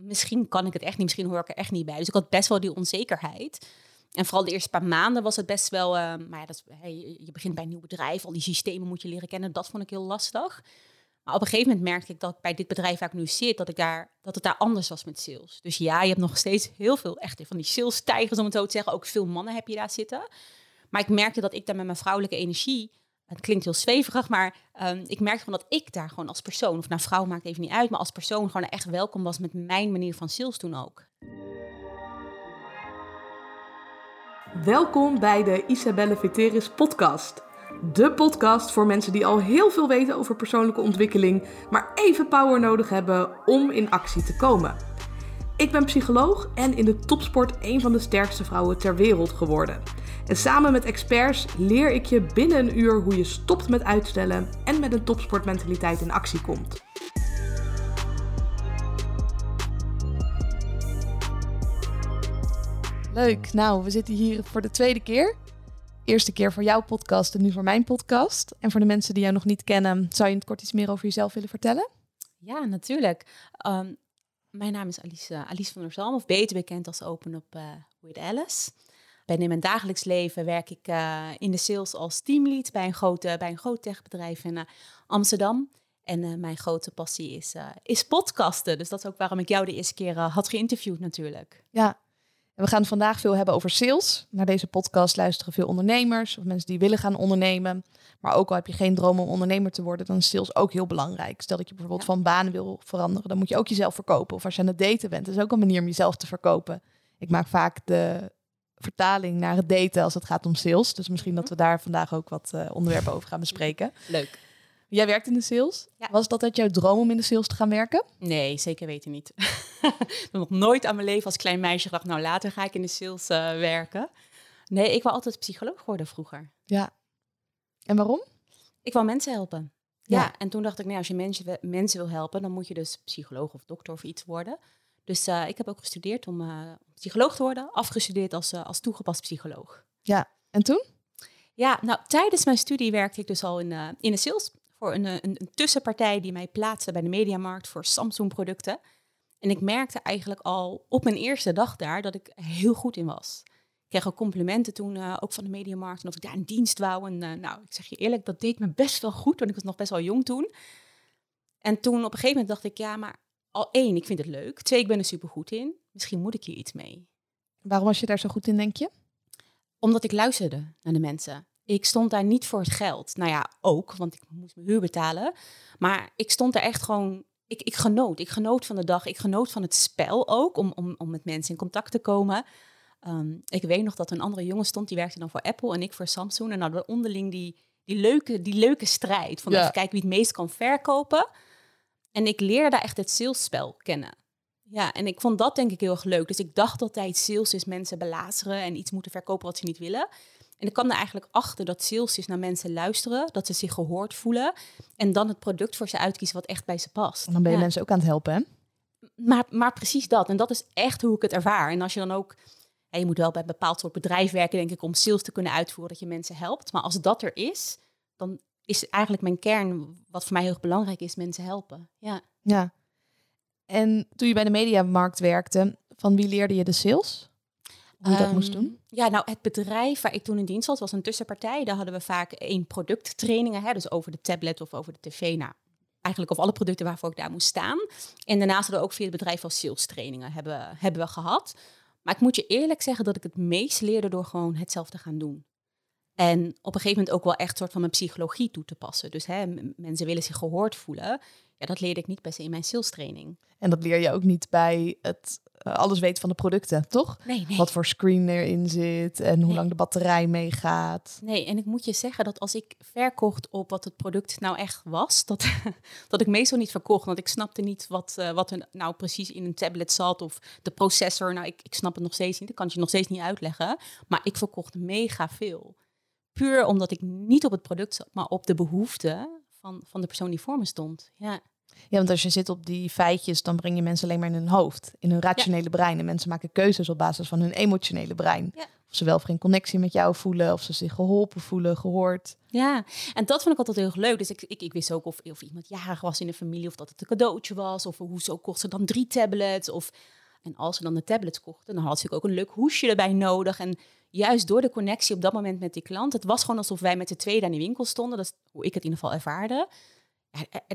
misschien kan ik het echt niet, misschien hoor ik er echt niet bij. Dus ik had best wel die onzekerheid. En vooral de eerste paar maanden was het best wel, uh, maar ja, dat je begint bij een nieuw bedrijf, al die systemen moet je leren kennen. Dat vond ik heel lastig. Maar op een gegeven moment merkte ik dat bij dit bedrijf waar ik nu zit, dat, ik daar, dat het daar anders was met sales. Dus ja, je hebt nog steeds heel veel echt van die sales-tijgers, om het zo te zeggen. Ook veel mannen heb je daar zitten. Maar ik merkte dat ik daar met mijn vrouwelijke energie, het klinkt heel zweverig, maar um, ik merkte van dat ik daar gewoon als persoon, of nou vrouw maakt even niet uit, maar als persoon gewoon echt welkom was met mijn manier van sales toen ook. Welkom bij de Isabelle Veteris podcast. De podcast voor mensen die al heel veel weten over persoonlijke ontwikkeling, maar even power nodig hebben om in actie te komen. Ik ben psycholoog en in de topsport een van de sterkste vrouwen ter wereld geworden. En samen met experts leer ik je binnen een uur hoe je stopt met uitstellen en met een topsportmentaliteit in actie komt. Leuk. Nou, we zitten hier voor de tweede keer. Eerste keer voor jouw podcast en nu voor mijn podcast. En voor de mensen die jou nog niet kennen, zou je het kort iets meer over jezelf willen vertellen? Ja, natuurlijk. Um, mijn naam is Alice, uh, Alice van der Zalm, of beter bekend als Open Up uh, With Alice. Ben in mijn dagelijks leven werk ik uh, in de sales als teamlead bij een, grote, bij een groot techbedrijf in Amsterdam. En mijn grote passie is, is podcasten. Dus dat is ook waarom ik jou de eerste keer had geïnterviewd natuurlijk. Ja, we gaan vandaag veel hebben over sales. Naar deze podcast luisteren veel ondernemers of mensen die willen gaan ondernemen. Maar ook al heb je geen droom om ondernemer te worden, dan is sales ook heel belangrijk. Stel dat je bijvoorbeeld van baan wil veranderen, dan moet je ook jezelf verkopen. Of als je aan het daten bent, is ook een manier om jezelf te verkopen. Ik maak vaak de vertaling naar het daten als het gaat om sales. Dus misschien dat we daar vandaag ook wat uh, onderwerpen over gaan bespreken. Leuk. Jij werkt in de sales. Was dat uit jouw droom om in de sales te gaan werken? Nee, zeker weten niet. ik heb nog nooit aan mijn leven als klein meisje gedacht, nou later ga ik in de sales uh, werken. Nee, ik wil altijd psycholoog worden vroeger. Ja. En waarom? Ik wil mensen helpen. Ja. ja. en toen dacht ik, nou, als je mensen, mensen wil helpen, dan moet je dus psycholoog of dokter of iets worden. Dus uh, ik heb ook gestudeerd om uh, psycholoog te worden, afgestudeerd als, als toegepast psycholoog. Ja, en toen? Ja, nou, tijdens mijn studie werkte ik dus al in, in de sales voor een, een, een, tussenpartij die mij plaatste bij de mediamarkt voor Samsung-producten. En ik merkte eigenlijk al op mijn eerste dag daar dat ik heel goed in was. Ik kreeg ook complimenten toen, uh, ook van de mediamarkt, en of ik daar een dienst wou. En uh, nou, ik zeg je eerlijk, dat deed me best wel goed, want ik was nog best wel jong toen. En toen op een gegeven moment dacht ik, ja, maar al één, ik vind het leuk. Twee, ik ben er super goed in. Misschien moet ik hier iets mee. Waarom was je daar zo goed in, denk je? Omdat ik luisterde naar de mensen. Ik stond daar niet voor het geld. Nou ja, ook, want ik moest mijn huur betalen. Maar ik stond er echt gewoon. Ik, ik genoot. Ik genoot van de dag. Ik genoot van het spel ook, om, om, om met mensen in contact te komen. Um, ik weet nog dat een andere jongen stond, die werkte dan voor Apple en ik voor Samsung. En hadden we onderling die, die, leuke, die leuke strijd. Van ja. even kijken wie het meest kan verkopen. En ik leerde daar echt het salesspel kennen. Ja, en ik vond dat denk ik heel erg leuk. Dus ik dacht altijd, sales is mensen belazeren en iets moeten verkopen wat ze niet willen. En ik kwam er eigenlijk achter dat sales is naar mensen luisteren, dat ze zich gehoord voelen en dan het product voor ze uitkiezen wat echt bij ze past. En dan ben je mensen ook aan het helpen, hè? Maar, maar precies dat. En dat is echt hoe ik het ervaar. En als je dan ook, je moet wel bij een bepaald soort bedrijf werken, denk ik, om sales te kunnen uitvoeren, dat je mensen helpt. Maar als dat er is, dan is eigenlijk mijn kern, wat voor mij heel erg belangrijk is, mensen helpen. Ja. Ja. En toen je bij de mediamarkt werkte, van wie leerde je de sales? Hoe je dat moest doen? Ehm, ja, nou, het bedrijf waar ik toen in dienst was, was een tussenpartij. Daar hadden we vaak één producttrainingen, hè, dus over de tablet of over de tv. Nou, eigenlijk over alle producten waarvoor ik daar moest staan. En daarnaast hadden we ook via het bedrijf al sales trainingen hebben, hebben we gehad. Maar ik moet je eerlijk zeggen dat ik het meest leerde door gewoon hetzelfde te gaan doen. En op een gegeven moment ook wel echt soort van mijn psychologie toe te passen. Dus hè, mensen willen zich gehoord voelen. Ja, dat leerde ik niet per se in mijn sales training. En dat leer je ook niet bij het alles weten van de producten, toch? Nee, nee. Wat voor screen erin zit en hoe lang de batterij meegaat. Nee, en ik moet je zeggen dat als ik verkocht op wat het product nou echt was, dat, dat ik meestal niet verkocht. Want ik snapte niet wat, uh, wat er nou precies in een tablet zat of de processor. Nou, ik, ik snap het nog steeds niet. Dat kan je nog steeds niet uitleggen. Maar ik verkocht mega veel. Puur omdat ik niet op het product zat, maar op de behoeften van, van de persoon die voor me stond. Ja. Ja, want als je zit op die feitjes, dan breng je mensen alleen maar in hun hoofd, in hun rationele brein. En mensen maken keuzes op basis van hun emotionele brein. Ja. Of ze wel of geen connectie met jou voelen, of ze zich geholpen voelen, gehoord. Ja, en dat vond ik altijd heel erg leuk. Dus ik, ik, ik wist ook of, of iemand jarig was in de familie, of dat het een cadeautje was, of hoezo kocht ze dan drie tablets. Of, en als ze dan de tablets kochten, dan had ze ook een leuk hoesje erbij nodig. En juist door de connectie op dat moment met die klant, het was gewoon alsof wij met de tweede aan die winkel stonden. Dat is hoe ik het in ieder geval ervaarde.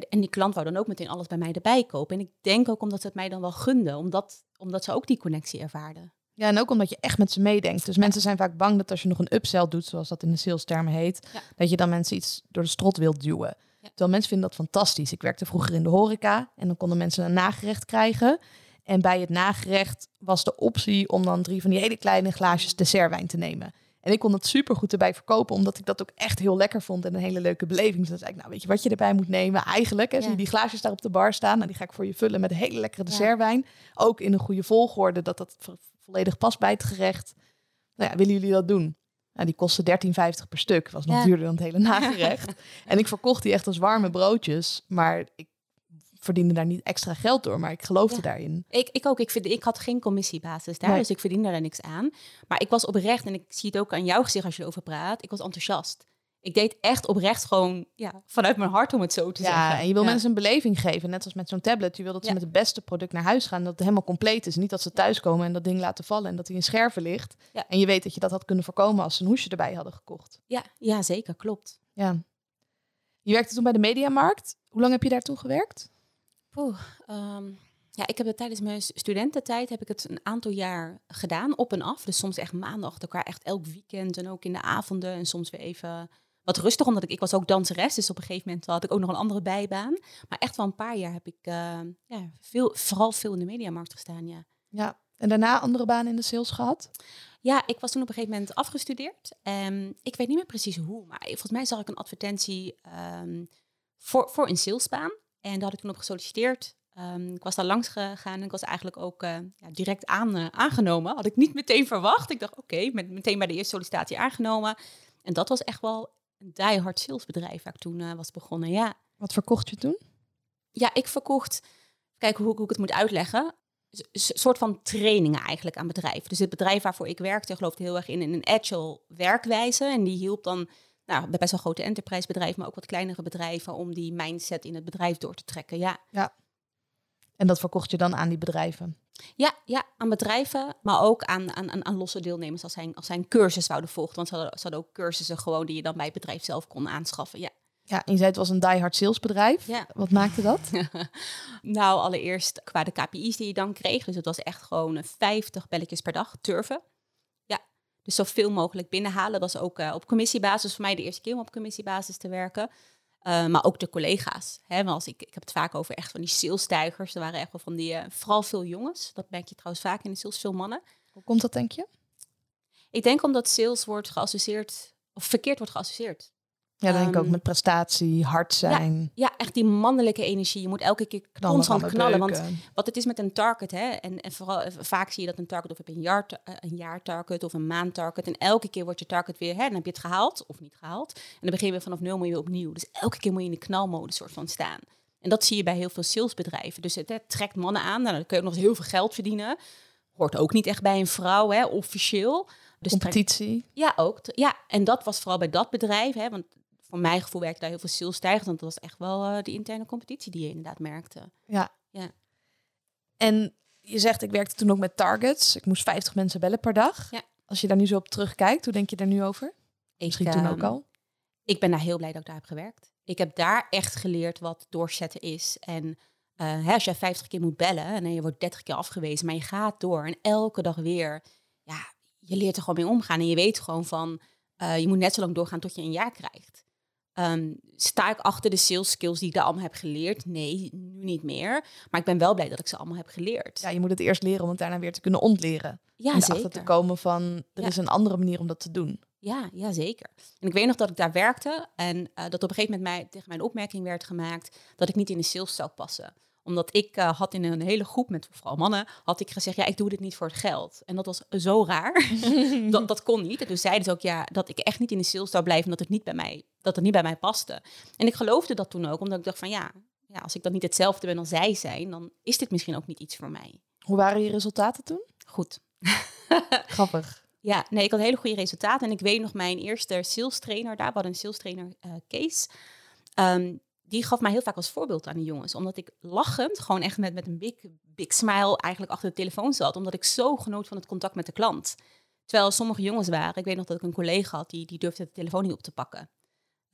En die klant wou dan ook meteen alles bij mij erbij kopen. En ik denk ook omdat ze het mij dan wel gunden, omdat, omdat ze ook die connectie ervaarden. Ja, en ook omdat je echt met ze meedenkt. Dus mensen zijn vaak bang dat als je nog een upsell doet, zoals dat in de salestermen heet, Ja. dat je dan mensen iets door de strot wilt duwen. Terwijl mensen vinden dat fantastisch. Ik werkte vroeger in de horeca en dan konden mensen een nagerecht krijgen. En bij het nagerecht was de optie om dan drie van die hele kleine glaasjes dessertwijn te nemen. En ik kon het super goed erbij verkopen, omdat ik dat ook echt heel lekker vond en een hele leuke beleving. Dus dan zei ik, nou weet je wat je erbij moet nemen? Eigenlijk, hè, zie je die glaasjes daar op de bar staan. Nou, die ga ik voor je vullen met hele lekkere Ja. dessertwijn. Ook in een goede volgorde, dat dat vo- volledig past bij het gerecht. Nou ja, willen jullie dat doen? Nou, die kostte 13,50 per stuk. Was nog Ja. duurder dan het hele nagerecht. en ik verkocht die echt als warme broodjes. Maar ik verdiende daar niet extra geld door. Maar ik geloofde Ja. daarin. Ik, ik ook. Ik, vind, ik had geen commissiebasis daar, Nee. dus ik verdiende er niks aan. Maar ik was oprecht, en ik zie het ook aan jouw gezicht als je erover praat, ik was enthousiast. Ik deed echt oprecht gewoon ja, vanuit mijn hart, om het zo te zeggen. Ja, en je wil Ja. mensen een beleving geven. Net als met zo'n tablet. Je wil dat ze met het beste product naar huis gaan. Dat het helemaal compleet is. Niet dat ze thuiskomen en dat ding laten vallen. En dat hij in scherven ligt. Ja. En je weet dat je dat had kunnen voorkomen als ze een hoesje erbij hadden gekocht. Ja, ja, zeker, klopt. Ja. Je werkte toen bij de Mediamarkt. Hoe lang heb je daar toen gewerkt? Ehm, ja, ik heb het tijdens mijn stu- studententijd heb ik het een aantal jaar gedaan, op en af. Dus soms echt maanden achter elkaar, echt elk weekend en ook in de avonden. En soms weer even wat rustig, omdat ik, ik was ook danseres. Dus op een gegeven moment had ik ook nog een andere bijbaan. Maar echt wel een paar jaar heb ik eh, ja, veel, vooral veel in de mediamarkt gestaan, ja. Ja. En daarna andere banen in de sales gehad? Ja, ik was toen op een gegeven moment afgestudeerd. En ik weet niet meer precies hoe, maar volgens mij zag ik een advertentie ehm, voor, voor een salesbaan. En daar had ik toen op gesolliciteerd. Ehm, ik was daar langs gegaan en ik was eigenlijk ook eh, ja, direct aan, eh, aangenomen. Had ik niet meteen verwacht. Ik dacht, oké, met, meteen bij de eerste sollicitatie aangenomen. En dat was echt wel een diehard salesbedrijf waar ik toen eh, was begonnen, ja. Wat verkocht je toen? Ja, ik verkocht, kijk hoe, hoe ik het moet uitleggen, een soort van trainingen eigenlijk aan bedrijven. Dus het bedrijf waarvoor ik werkte geloofde heel erg in, in een agile werkwijze. En die hielp dan nou, bij best wel grote enterprise bedrijven, maar ook wat kleinere bedrijven, om die mindset in het bedrijf door te trekken. Ja, En dat verkocht je dan aan die bedrijven? ja, ja aan bedrijven, maar ook aan, aan, aan, losse deelnemers als zij, als zij een cursus zouden volgen. Want ze hadden, ze hadden ook cursussen gewoon die je dan bij het bedrijf zelf kon aanschaffen. Ja. Ja, en je zei het was een diehard salesbedrijf. Ja. Wat maakte dat? nou, allereerst qua de KPI's die je dan kreeg. Dus het was echt gewoon eh, 50 belletjes per dag turven. Dus zoveel mogelijk binnenhalen. Dat was ook eh, op commissiebasis voor mij de eerste keer om op commissiebasis te werken. Eh, maar ook de collega's. Hè, want als ik, ik heb het vaak over echt van die salesstijgers. Er waren echt wel van die, eh, vooral veel jongens. Dat merk je trouwens vaak in de sales, veel mannen. Hoe komt dat, denk je? Ik denk omdat sales wordt geassocieerd, of verkeerd wordt geassocieerd. Ja, dan denk ik ook Ehm, met prestatie, hard zijn, Ja, echt die mannelijke energie. Je moet elke keer knallen, constant knallen. Want. Wat het is met een target, hè, en, en vooral eh, vaak zie je dat een target of heb je een jaar, eh, een jaartarget of een maandtarget. En elke keer wordt je target weer, hè, dan heb je het gehaald of niet gehaald. En dan begin je weer vanaf nul moet je weer opnieuw. Dus elke keer moet je in de knalmodus soort van staan. En dat zie je bij heel veel salesbedrijven. Dus het hè, trekt mannen aan, nou, dan kun je ook nog eens heel veel geld verdienen. Hoort ook niet echt bij een vrouw, hè, officieel. Dus trekt- competitie. ja, ook. Ja, en dat was vooral bij dat bedrijf, hè, want voor mijn gevoel werkte daar heel veel salesstijgers. Want dat was echt wel eh de interne competitie die je inderdaad merkte. Ja. Ja. En je zegt, ik werkte toen ook met targets. Ik moest 50 mensen bellen per dag. Ja. Als je daar nu zo op terugkijkt, hoe denk je daar nu over? Misschien ik, toen ehm, ook al. Ik ben daar heel blij dat ik daar heb gewerkt. Ik heb daar echt geleerd wat doorzetten is. En eh, hè, als jij 50 keer moet bellen en je wordt 30 keer afgewezen, maar je gaat door en elke dag weer, ja, je leert er gewoon mee omgaan. En je weet gewoon van, eh, je moet net zo lang doorgaan tot je een jaar krijgt. Ehm, sta ik achter de sales skills die ik daar allemaal heb geleerd? Nee, nu niet meer. Maar ik ben wel blij dat ik ze allemaal heb geleerd. Ja, je moet het eerst leren om het daarna weer te kunnen ontleren. ja en erachter te zeker. komen van, er Ja. is een andere manier om dat te doen. Ja, ja, zeker. En ik weet nog dat ik daar werkte en eh, dat op een gegeven moment mij, tegen mijn opmerking werd gemaakt dat ik niet in de sales zou passen. Omdat ik eh, had in een hele groep met vooral mannen, had ik gezegd, ja, ik doe dit niet voor het geld. En dat was zo raar. dat, dat kon niet. En toen zeiden ze ook, ja, dat ik echt niet in de sales zou blijven, dat het niet bij mij, dat het niet bij mij paste. En ik geloofde dat toen ook, omdat ik dacht van, ja, ja, als ik dan niet hetzelfde ben als zij zijn, dan is dit misschien ook niet iets voor mij. Hoe waren je resultaten toen? Goed. Grappig. Ja, nee, ik had hele goede resultaten. En ik weet nog, mijn eerste sales trainer, daar had een sales trainer, uh, Kees. Ehm, die gaf mij heel vaak als voorbeeld aan de jongens. Omdat ik lachend, gewoon echt met, met een big, big smile eigenlijk achter de telefoon zat. Omdat ik zo genoot van het contact met de klant. Terwijl sommige jongens waren, ik weet nog dat ik een collega had, die, die durfde de telefoon niet op te pakken.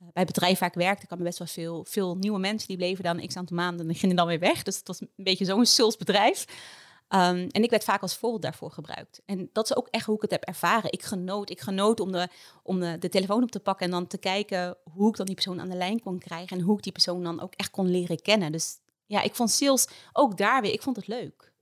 Uh, bij het bedrijf waar ik werkte, kwamen best wel veel, veel nieuwe mensen. Die bleven dan x aantal maanden en gingen dan weer weg. Dus het was een beetje zo'n salesbedrijf. Um, en ik werd vaak als voorbeeld daarvoor gebruikt. En dat is ook echt hoe ik het heb ervaren. Ik genoot, ik genoot om, de, om de, de telefoon op te pakken en dan te kijken hoe ik dan die persoon aan de lijn kon krijgen. En hoe ik die persoon dan ook echt kon leren kennen. Dus ja, ik vond sales ook daar weer, ik vond het leuk.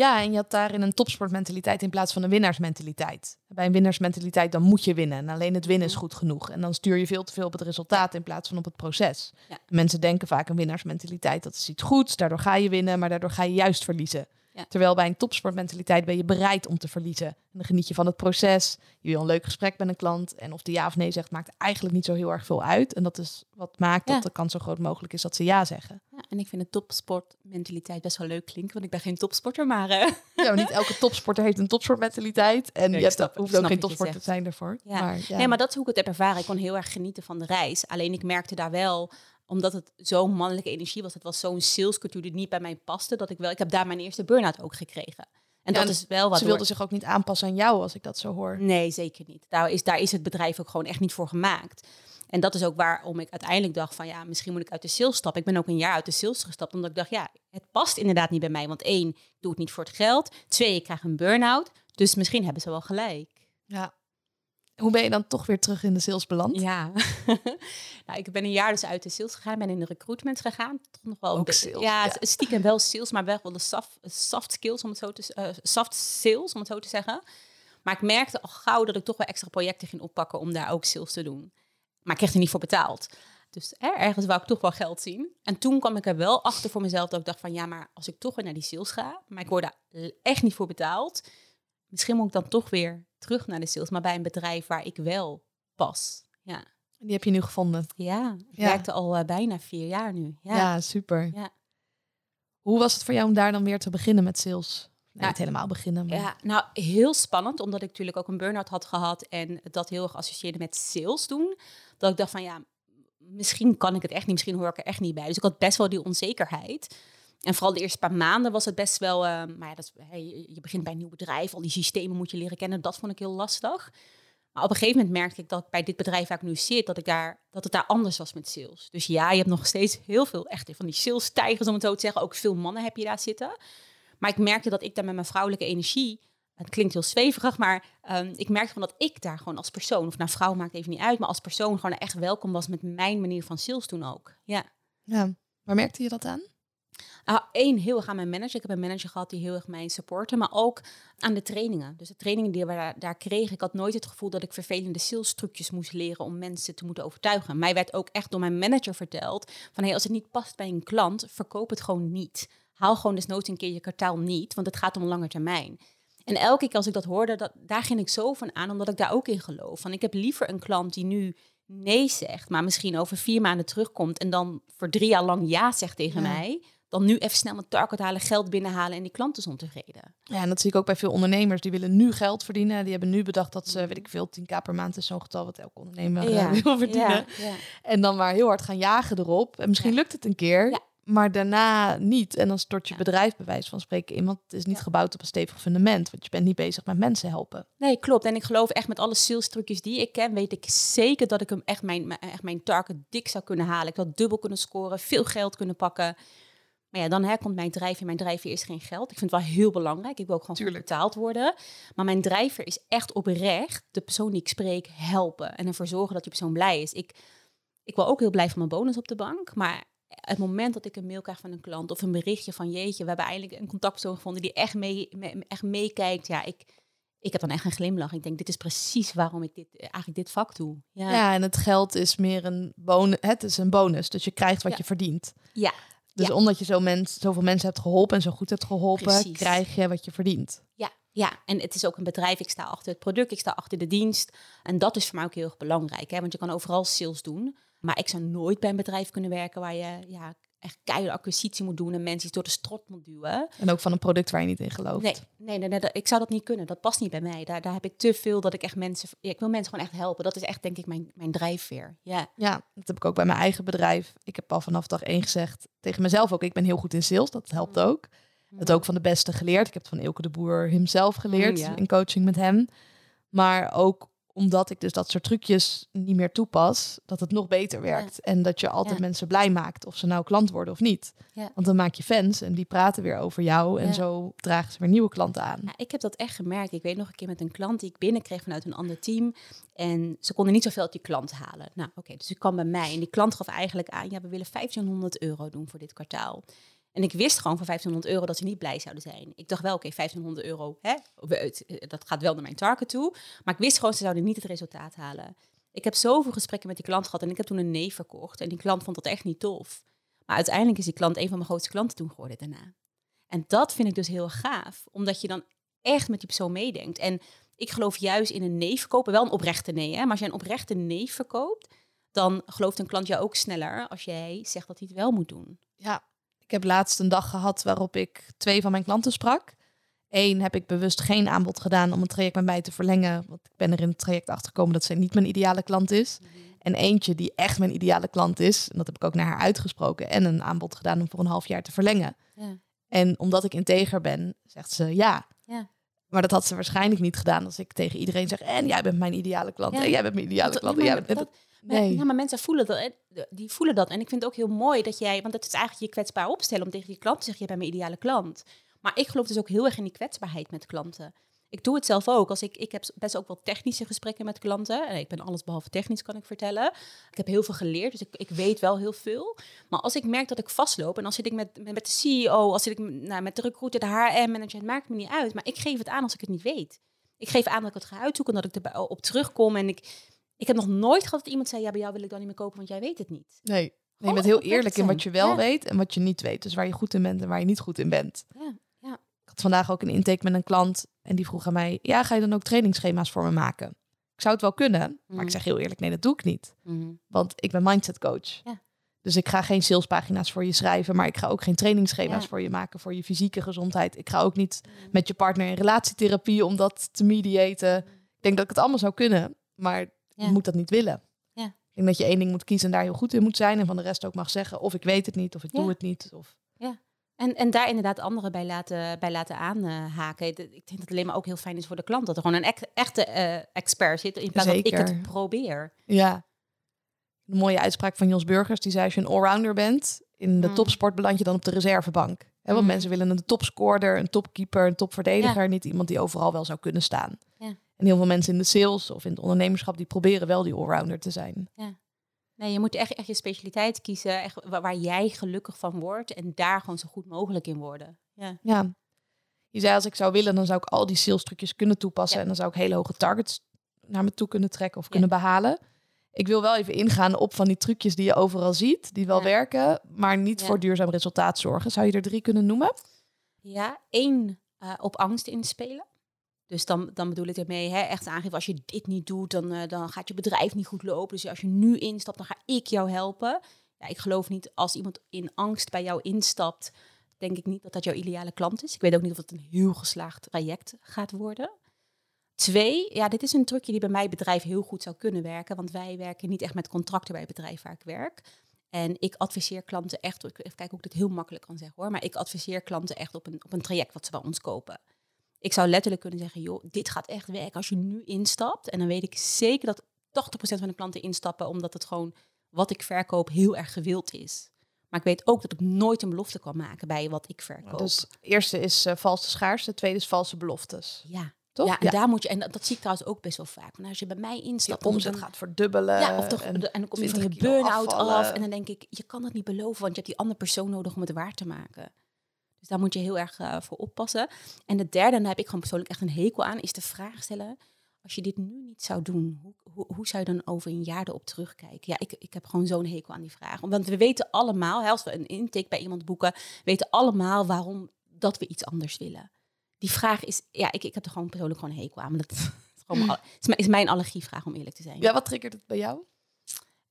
Ja, en je had daarin een topsportmentaliteit in plaats van een winnaarsmentaliteit. Bij een winnaarsmentaliteit dan moet je winnen. En alleen het winnen is goed genoeg. En dan stuur je veel te veel op het resultaat in plaats van op het proces. Ja. Mensen denken vaak een winnaarsmentaliteit, dat is iets goeds. Daardoor ga je winnen, maar daardoor ga je juist verliezen. Terwijl bij een topsportmentaliteit ben je bereid om te verliezen. En dan geniet je van het proces. Je wil een leuk gesprek met een klant. En of die ja of nee zegt, maakt eigenlijk niet zo heel erg veel uit. En dat is wat maakt dat de kans zo groot mogelijk is dat ze ja zeggen. En ik vind de topsportmentaliteit best wel leuk klinken. Want ik ben geen topsporter, maar... Uh... Ja, maar niet elke topsporter heeft een topsportmentaliteit. En je hebt, hoeft ook geen topsporter te zijn daarvoor. Ja. Maar, ja. Nee, maar dat is hoe ik het heb ervaren. Ik kon heel erg genieten van de reis. Alleen ik merkte daar wel omdat het zo'n mannelijke energie was. Het was zo'n salescultuur die niet bij mij paste. Dat ik wel, ik heb daar mijn eerste burn-out ook gekregen. En dat is wel wat. Ze wilden zich ook niet aanpassen aan jou, als ik dat zo hoor. Nee, zeker niet. Daar is, daar is het bedrijf ook gewoon echt niet voor gemaakt. En dat is ook waarom ik uiteindelijk dacht van ja, misschien moet ik uit de sales stappen. Ik ben ook een jaar uit de sales gestapt, omdat ik dacht ja, het past inderdaad niet bij mij. Want één, ik doe het niet voor het geld. Twee, ik krijg een burn-out. Dus misschien hebben ze wel gelijk. Ja, hoe ben je dan toch weer terug in de sales beland? Ja, nou, ik ben een jaar dus uit de sales gegaan, ben in de recruitment gegaan. Toch nog wel Ook sales. Ja, ja, stiekem wel sales, maar wel de soft, soft skills om het zo te uh, soft sales om het zo te zeggen. Maar ik merkte al gauw dat ik toch wel extra projecten ging oppakken om daar ook sales te doen. Maar ik kreeg er niet voor betaald. Dus ergens wou ik toch wel geld zien. En toen kwam ik er wel achter voor mezelf dat ik dacht van ja, maar als ik toch weer naar die sales ga, maar ik word daar echt niet voor betaald misschien moet ik dan toch weer terug naar de sales, maar bij een bedrijf waar ik wel pas. Ja. Die heb je nu gevonden? Ja, ik werkte al uh, bijna vier jaar nu. Ja, ja super. Ja. Hoe was het voor jou om daar dan weer te beginnen met sales? Niet helemaal beginnen. Maar... Ja, nou, heel spannend, omdat ik natuurlijk ook een burn-out had gehad en dat heel erg associeerde met sales doen. Dat ik dacht van ja, misschien kan ik het echt niet, misschien hoor ik er echt niet bij. Dus ik had best wel die onzekerheid. En vooral de eerste paar maanden was het best wel, uh, maar ja, dat, hey, je begint bij een nieuw bedrijf, al die systemen moet je leren kennen. Dat vond ik heel lastig. Maar op een gegeven moment merkte ik dat bij dit bedrijf waar ik nu zit, dat, ik daar, dat het daar anders was met sales. Dus ja, je hebt nog steeds heel veel echt van die sales-tijgers, om het zo te zeggen. Ook veel mannen heb je daar zitten. Maar ik merkte dat ik daar met mijn vrouwelijke energie, het klinkt heel zweverig, maar um, ik merkte gewoon dat ik daar gewoon als persoon, of nou vrouw maakt even niet uit, maar als persoon gewoon echt welkom was met mijn manier van sales doen ook. Ja. Ja, waar merkte je dat aan? Nou, één, heel erg aan mijn manager. Ik heb een manager gehad die heel erg mij supportte, maar ook aan de trainingen. Dus de trainingen die we daar, daar kregen, ik had nooit het gevoel dat ik vervelende sales trucjes moest leren om mensen te moeten overtuigen. Mij werd ook echt door mijn manager verteld van hey, als het niet past bij een klant, verkoop het gewoon niet. Haal gewoon desnoods een keer je kwartaal niet, want het gaat om lange termijn. En elke keer als ik dat hoorde, dat, daar ging ik zo van aan, omdat ik daar ook in geloof. Van ik heb liever een klant die nu nee zegt, maar misschien over vier maanden terugkomt en dan voor drie jaar lang ja zegt tegen mij, dan nu even snel een target halen, geld binnenhalen en die klant is ontevreden. Ja, en dat zie ik ook bij veel ondernemers. Die willen nu geld verdienen. Die hebben nu bedacht dat ze, weet ik veel, 10k per maand is zo'n getal wat elke ondernemer ja. Eh, wil verdienen. Ja, En dan maar heel hard gaan jagen erop. En misschien lukt het een keer. Maar daarna niet. En dan stort je bedrijf bij wijze van spreken in. Want het is niet gebouwd op een stevig fundament. Want je bent niet bezig met mensen helpen. Nee, klopt. En ik geloof echt met alle sales trucjes die ik ken, weet ik zeker dat ik hem echt mijn, echt mijn target dik zou kunnen halen. Ik wil dubbel kunnen scoren, veel geld kunnen pakken. Maar ja, dan hè, komt mijn drijfveer. Mijn drijfveer is geen geld. Ik vind het wel heel belangrijk. Ik wil ook gewoon betaald worden. Maar mijn drijfveer is echt oprecht de persoon die ik spreek helpen. En ervoor zorgen dat die persoon blij is. Ik, ik wil ook heel blij van mijn bonus op de bank. Maar het moment dat ik een mail krijg van een klant of een berichtje van jeetje, we hebben eindelijk een contactpersoon gevonden die echt, mee, echt meekijkt. Ja, ik, ik heb dan echt een glimlach. Ik denk, dit is precies waarom ik dit, eigenlijk dit vak doe. Ja, ja en het geld is meer een bonus. Het is een bonus, dus je krijgt wat je verdient. Ja, dus omdat je zo mens, zoveel mensen hebt geholpen en zo goed hebt geholpen, krijg je wat je verdient. Ja, ja, en het is ook een bedrijf. Ik sta achter het product, ik sta achter de dienst. En dat is voor mij ook heel erg belangrijk. Hè? Want je kan overal sales doen. Maar ik zou nooit bij een bedrijf kunnen werken waar je ja, echt keiharde acquisitie moet doen en mensen iets door de strot moet duwen. En ook van een product waar je niet in gelooft. Nee, nee, nee, ik zou dat niet kunnen. Dat past niet bij mij. Daar, daar heb ik te veel dat ik echt mensen... Ja, ik wil mensen gewoon echt helpen. Dat is echt, denk ik, mijn, mijn drijfveer. Ja. Ja, dat heb ik ook bij mijn eigen bedrijf. Ik heb al vanaf dag één gezegd tegen mezelf ook, ik ben heel goed in sales. Dat helpt Mm. ook. Het ook van de beste geleerd. Ik heb het van Ilke de Boer hemzelf geleerd Mm, ja. in coaching met hem. Maar ook omdat ik dus dat soort trucjes niet meer toepas, dat het nog beter werkt. En dat je altijd Ja. mensen blij maakt, of ze nou klant worden of niet. Ja. Want dan maak je fans en die praten weer over jou. En zo dragen ze weer nieuwe klanten aan. Ja, ik heb dat echt gemerkt. Ik weet nog een keer met een klant die ik binnenkreeg vanuit een ander team. En ze konden niet zoveel uit die klant halen. Nou, oké, dus ik kwam bij mij en die klant gaf eigenlijk aan... ja, we willen 1500 euro doen voor dit kwartaal. En ik wist gewoon van 1500 euro dat ze niet blij zouden zijn. Ik dacht wel, oké, 1500 euro, hè, eh, dat gaat wel naar mijn target toe. Maar ik wist gewoon, ze zouden niet het resultaat halen. Ik heb zoveel gesprekken met die klant gehad en ik heb toen een nee verkocht. En die klant vond dat echt niet tof. Maar uiteindelijk is die klant een van mijn grootste klanten toen geworden daarna. En dat vind ik dus heel gaaf, omdat je dan echt met die persoon meedenkt. En ik geloof juist in een nee verkopen, wel een oprechte nee. Hè? Maar als jij een oprechte nee verkoopt, dan gelooft een klant jou ook sneller als jij zegt dat hij het wel moet doen. Ja, ik heb laatst een dag gehad waarop ik twee van mijn klanten sprak. Eén heb ik bewust geen aanbod gedaan om een traject met mij te verlengen. Want ik ben er in het traject achter gekomen dat zij niet mijn ideale klant is. En eentje die echt mijn ideale klant is. En dat heb ik ook naar haar uitgesproken. En een aanbod gedaan om voor een half jaar te verlengen. Ja. En omdat ik integer ben, zegt ze ja. Ja. Maar dat had ze waarschijnlijk niet gedaan als ik tegen iedereen zeg... en jij bent mijn ideale klant. Ja. En jij bent mijn ideale Dat- klant. en jij bent... dat- nee. Ja, maar mensen voelen dat. Die voelen dat. En ik vind het ook heel mooi dat jij, want het is eigenlijk je kwetsbaar opstellen om tegen die klant te zeggen, je bent mijn ideale klant. Maar ik geloof dus ook heel erg in die kwetsbaarheid met klanten. Ik doe het zelf ook. Als ik, ik heb best ook wel technische gesprekken met klanten. En ik ben alles behalve technisch, kan ik vertellen. Ik heb heel veel geleerd, dus ik, ik weet wel heel veel. Maar als ik merk dat ik vastloop, en dan zit ik met, met, met de CEO, als zit ik nou, met de recruiter, de HR-manager, het maakt me niet uit. Maar ik geef het aan als ik het niet weet. Ik geef aan dat ik het ga uitzoeken, dat ik erbij op terugkom. En ik, ik heb nog nooit gehad dat iemand zei, ja, bij jou wil ik dan niet meer kopen, want jij weet het niet. Nee. Nee, je bent heel eerlijk in wat je wel Ja. weet en wat je niet weet. Dus waar je goed in bent en waar je niet goed in bent. Ja, ja. Ik had vandaag ook een intake met een klant en die vroeg aan mij... ja, ga je dan ook trainingsschema's voor me maken? Ik zou het wel kunnen, maar ik Mhm. zeg heel eerlijk, nee, dat doe ik niet. Mhm. Want ik ben mindset coach. Ja. Dus ik ga geen salespagina's voor je schrijven, maar ik ga ook geen trainingsschema's Ja. voor je maken voor je fysieke gezondheid. Ik ga ook niet met je partner in relatietherapie om dat te mediaten. Ik denk dat ik het allemaal zou kunnen, maar. Je moet dat niet willen. Ja. Ik denk dat je één ding moet kiezen en daar heel goed in moet zijn. En van de rest ook mag zeggen of ik weet het niet of ik Ja. doe het niet. Of... En, en daar inderdaad anderen bij laten, bij laten aanhaken. Ik denk dat het alleen maar ook heel fijn is voor de klant. Dat er gewoon een ec- echte eh, expert zit. In plaats van ik het probeer. Ja. Een mooie uitspraak van Jos Burgers. Die zei als je een allrounder bent, in de Mm. topsport beland je dan op de reservebank. Want Mm. mensen willen een topscorer, een topkeeper, een topverdediger. Niet iemand die overal wel zou kunnen staan. Ja. En heel veel mensen in de sales of in het ondernemerschap, die proberen wel die allrounder te zijn. Nee, je moet echt, echt je specialiteit kiezen. Echt waar, jij gelukkig van wordt. En daar gewoon zo goed mogelijk in worden. Ja. Ja. Je zei als ik zou willen, dan zou ik al die sales trucjes kunnen toepassen. Ja. En dan zou ik hele hoge targets naar me toe kunnen trekken of Ja. kunnen behalen. Ik wil wel even ingaan op van die trucjes die je overal ziet, die wel Ja. werken, maar niet Ja. voor duurzaam resultaat zorgen. Zou je er drie kunnen noemen? Ja, één, eh, op angst inspelen. Dus dan, dan bedoel ik ermee, hè, echt aangeven, als je dit niet doet, dan, eh, dan gaat je bedrijf niet goed lopen. Dus als je nu instapt, dan ga ik jou helpen. Ja, ik geloof niet, als iemand in angst bij jou instapt, denk ik niet dat dat jouw ideale klant is. Ik weet ook niet of het een heel geslaagd traject gaat worden. Twee, ja, dit is een trucje die bij mijn bedrijf heel goed zou kunnen werken. Want wij werken niet echt met contracten bij het bedrijf waar ik werk. En ik adviseer klanten echt, ik even kijken hoe ik dit heel makkelijk kan zeggen hoor, maar ik adviseer klanten echt op een, op een traject wat ze bij ons kopen. Ik zou letterlijk kunnen zeggen, joh, dit gaat echt werken als je nu instapt. En dan weet ik zeker dat 80% van de klanten instappen, omdat het gewoon wat ik verkoop heel erg gewild is. Maar ik weet ook dat ik nooit een belofte kan maken bij wat ik verkoop. Dus eerste is eh, valse schaarste, tweede is valse beloftes. ja, Toch? ja, en daar moet je, en dat, dat zie ik trouwens ook best wel vaak. Maar als je bij mij instapt, dan- omzet dan- gaat verdubbelen. Ja, of toch, en en, dan kom je van 20 je kilo burn-out af. En dan denk ik, je kan dat niet beloven, want je hebt die andere persoon nodig om het waar te maken. Dus daar moet je heel erg eh, voor oppassen. En de derde, en daar heb ik gewoon persoonlijk echt een hekel aan, is de vraag stellen. Als je dit nu niet zou doen, hoe, hoe, hoe zou je dan over een jaar erop terugkijken? Ja, ik, ik heb gewoon zo'n hekel aan die vraag. Want we weten allemaal, hè, als we een intake bij iemand boeken, weten allemaal waarom dat we iets anders willen. Die vraag is, ja, ik, ik heb er gewoon persoonlijk gewoon een hekel aan. Maar dat is, gewoon mijn- is mijn allergievraag, om eerlijk te zijn. Ja, wat triggert het bij jou?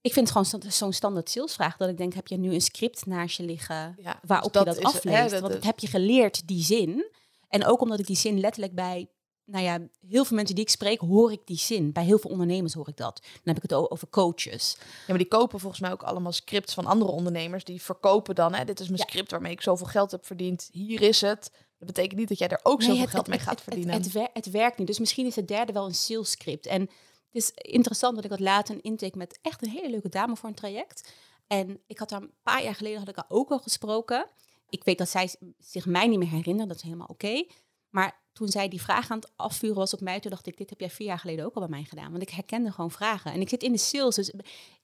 Ik vind het gewoon zo'n standaard salesvraag dat ik denk, heb je nu een script naast je liggen Ja, waarop dus je dat hè, afleest? dat Want heb je geleerd, die zin? En ook omdat ik die zin letterlijk bij, nou ja, heel veel mensen die ik spreek, hoor ik die zin. Bij heel veel ondernemers hoor ik dat. Dan heb ik het over coaches. Ja, maar die kopen volgens mij ook allemaal scripts van andere ondernemers. Die verkopen dan, hè, dit is mijn Ja. script waarmee ik zoveel geld heb verdiend. Hier is het. Dat betekent niet dat jij er ook zoveel het- geld mee gaat verdienen. Het, het, wer- het werkt niet. Dus misschien is het derde wel een sales script. En het is interessant dat ik had later een intake met echt een hele leuke dame voor een traject. En ik had haar een paar jaar geleden had ik haar ook al gesproken. Ik weet dat zij zich mij niet meer herinnert. Dat is helemaal oké. Maar toen zij die vraag aan het afvuren was op mij, toen dacht ik, dit heb jij vier jaar geleden ook al bij mij gedaan. Want ik herkende gewoon vragen. En ik zit in de sales, dus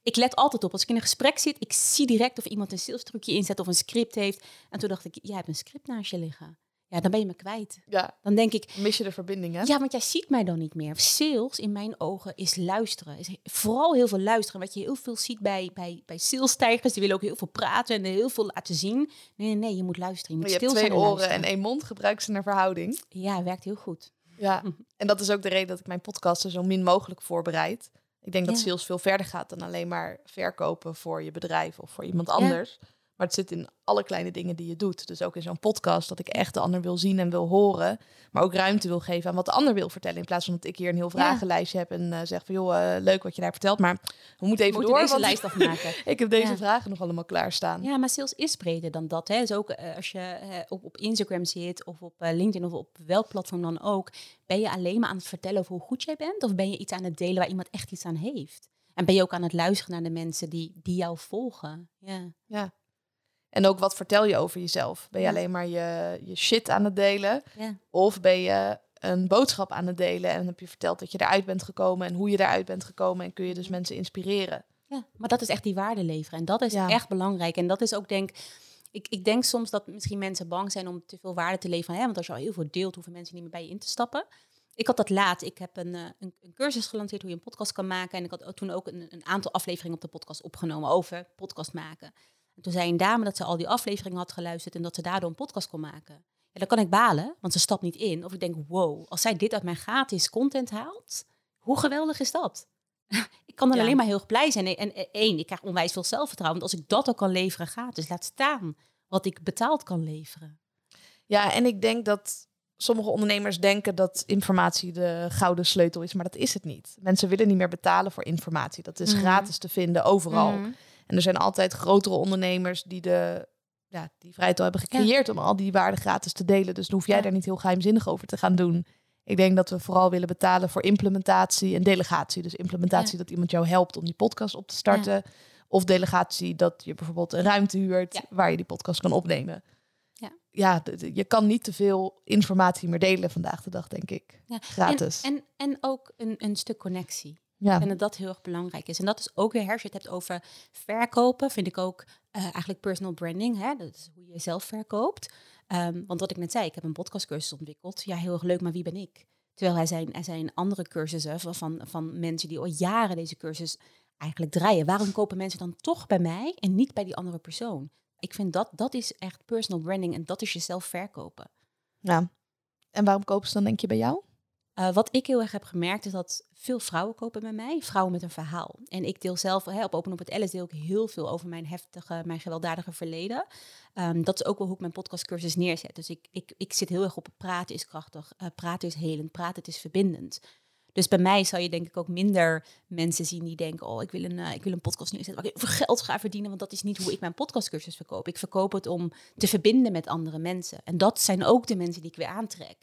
ik let altijd op. Als ik in een gesprek zit, ik zie direct of iemand een sales trucje inzet of een script heeft. En toen dacht ik, jij hebt een script naast je liggen. Ja, dan ben je me kwijt. ja, Dan denk ik, mis je de verbinding, hè? ja, want jij ziet mij dan niet meer. Sales in mijn ogen is luisteren. Is vooral heel veel luisteren. Wat je heel veel ziet bij, bij, bij salestijgers. Die willen ook heel veel praten en heel veel laten zien. Nee, nee, nee je moet luisteren. Je moet je hebt twee oren en één mond. Gebruik ze naar verhouding. Ja, werkt heel goed. Ja, en dat is ook de reden dat ik mijn podcasten zo min mogelijk voorbereid. Ik denk dat sales veel verder gaat dan alleen maar verkopen voor je bedrijf of voor iemand anders. Maar het zit in alle kleine dingen die je doet. Dus ook in zo'n podcast dat ik echt de ander wil zien en wil horen. Maar ook ruimte wil geven aan wat de ander wil vertellen. In plaats van dat ik hier een heel vragenlijstje heb en eh, zeg van joh, eh, leuk wat je daar vertelt. Maar we moeten even We door. deze want lijst afmaken. ik heb deze Ja. vragen nog allemaal klaarstaan. Ja, maar sales is breder dan dat. Hè. Dus ook eh, als je op, op Instagram zit of op LinkedIn of op welk platform dan ook, ben je alleen maar aan het vertellen over hoe goed jij bent? Of ben je iets aan het delen waar iemand echt iets aan heeft? En ben je ook aan het luisteren naar de mensen die, die jou volgen? Ja. Ja. En ook wat vertel je over jezelf? Ben je Ja. alleen maar je, je shit aan het delen? Ja. Of ben je een boodschap aan het delen en heb je verteld dat je eruit bent gekomen en hoe je eruit bent gekomen en kun je dus mensen inspireren? Ja, maar dat is echt die waarde leveren. En dat is Ja. echt belangrijk. En dat is ook denk ik, ik denk soms dat misschien mensen bang zijn om te veel waarde te leveren. Hè? Want als je al heel veel deelt, hoeven mensen niet meer bij je in te stappen. Ik had dat laat. Ik heb een, eh, een, een cursus gelanceerd hoe je een podcast kan maken. En ik had toen ook een, een aantal afleveringen op de podcast opgenomen over podcast maken. En toen zei een dame dat ze al die afleveringen had geluisterd en dat ze daardoor een podcast kon maken. Ja, dan kan ik balen, want ze stapt niet in. Of ik denk, wow, als zij dit uit mijn gratis content haalt, hoe geweldig is dat? ik kan dan Ja. alleen maar heel blij zijn. En eh, één, ik krijg onwijs veel zelfvertrouwen. Want als ik dat ook kan leveren gratis, laat staan wat ik betaald kan leveren. Ja, en ik denk dat sommige ondernemers denken dat informatie de gouden sleutel is, maar dat is het niet. Mensen willen niet meer betalen voor informatie. Dat is Mhm. gratis te vinden overal. Mhm. En er zijn altijd grotere ondernemers die de ja, die vrijheid al hebben gecreëerd om al die waarden gratis te delen. Dus dan hoef jij Ja. daar niet heel geheimzinnig over te gaan doen. Ik denk dat we vooral willen betalen voor implementatie en delegatie. Dus implementatie Ja. dat iemand jou helpt om die podcast op te starten. Of delegatie dat je bijvoorbeeld een ruimte huurt waar je die podcast kan opnemen. Ja. Je kan niet te veel informatie meer delen vandaag de dag, denk ik. Gratis. En, en, en ook een, een stuk connectie. Ja. Ik denk dat dat heel erg belangrijk is. En dat is ook weer, als je het hebt over verkopen, vind ik ook eh, eigenlijk personal branding. Hè? Dat is hoe je jezelf verkoopt. Ehm, want wat ik net zei, ik heb een podcastcursus ontwikkeld. Ja, heel erg leuk, maar wie ben ik? Terwijl er zijn, er zijn andere cursussen van, van, van mensen die al jaren deze cursus eigenlijk draaien. Waarom kopen mensen dan toch bij mij en niet bij die andere persoon? Ik vind dat, dat is echt personal branding en dat is jezelf verkopen. ja. En waarom kopen ze dan denk je bij jou? Uh, wat ik heel erg heb gemerkt is dat veel vrouwen kopen bij mij, vrouwen met een verhaal. En ik deel zelf, hè, op Open op het LS deel ik heel veel over mijn heftige, mijn gewelddadige verleden. Um, dat is ook wel hoe ik mijn podcastcursus neerzet. Dus ik, ik, ik zit heel erg op praten is krachtig, uh, praten is helend, praten is verbindend. Dus bij mij zal je denk ik ook minder mensen zien die denken, oh ik wil een, uh, ik wil een podcast neerzetten waar ik veel geld ga verdienen, want dat is niet hoe ik mijn podcastcursus verkoop. Ik verkoop het om te verbinden met andere mensen. En dat zijn ook de mensen die ik weer aantrek.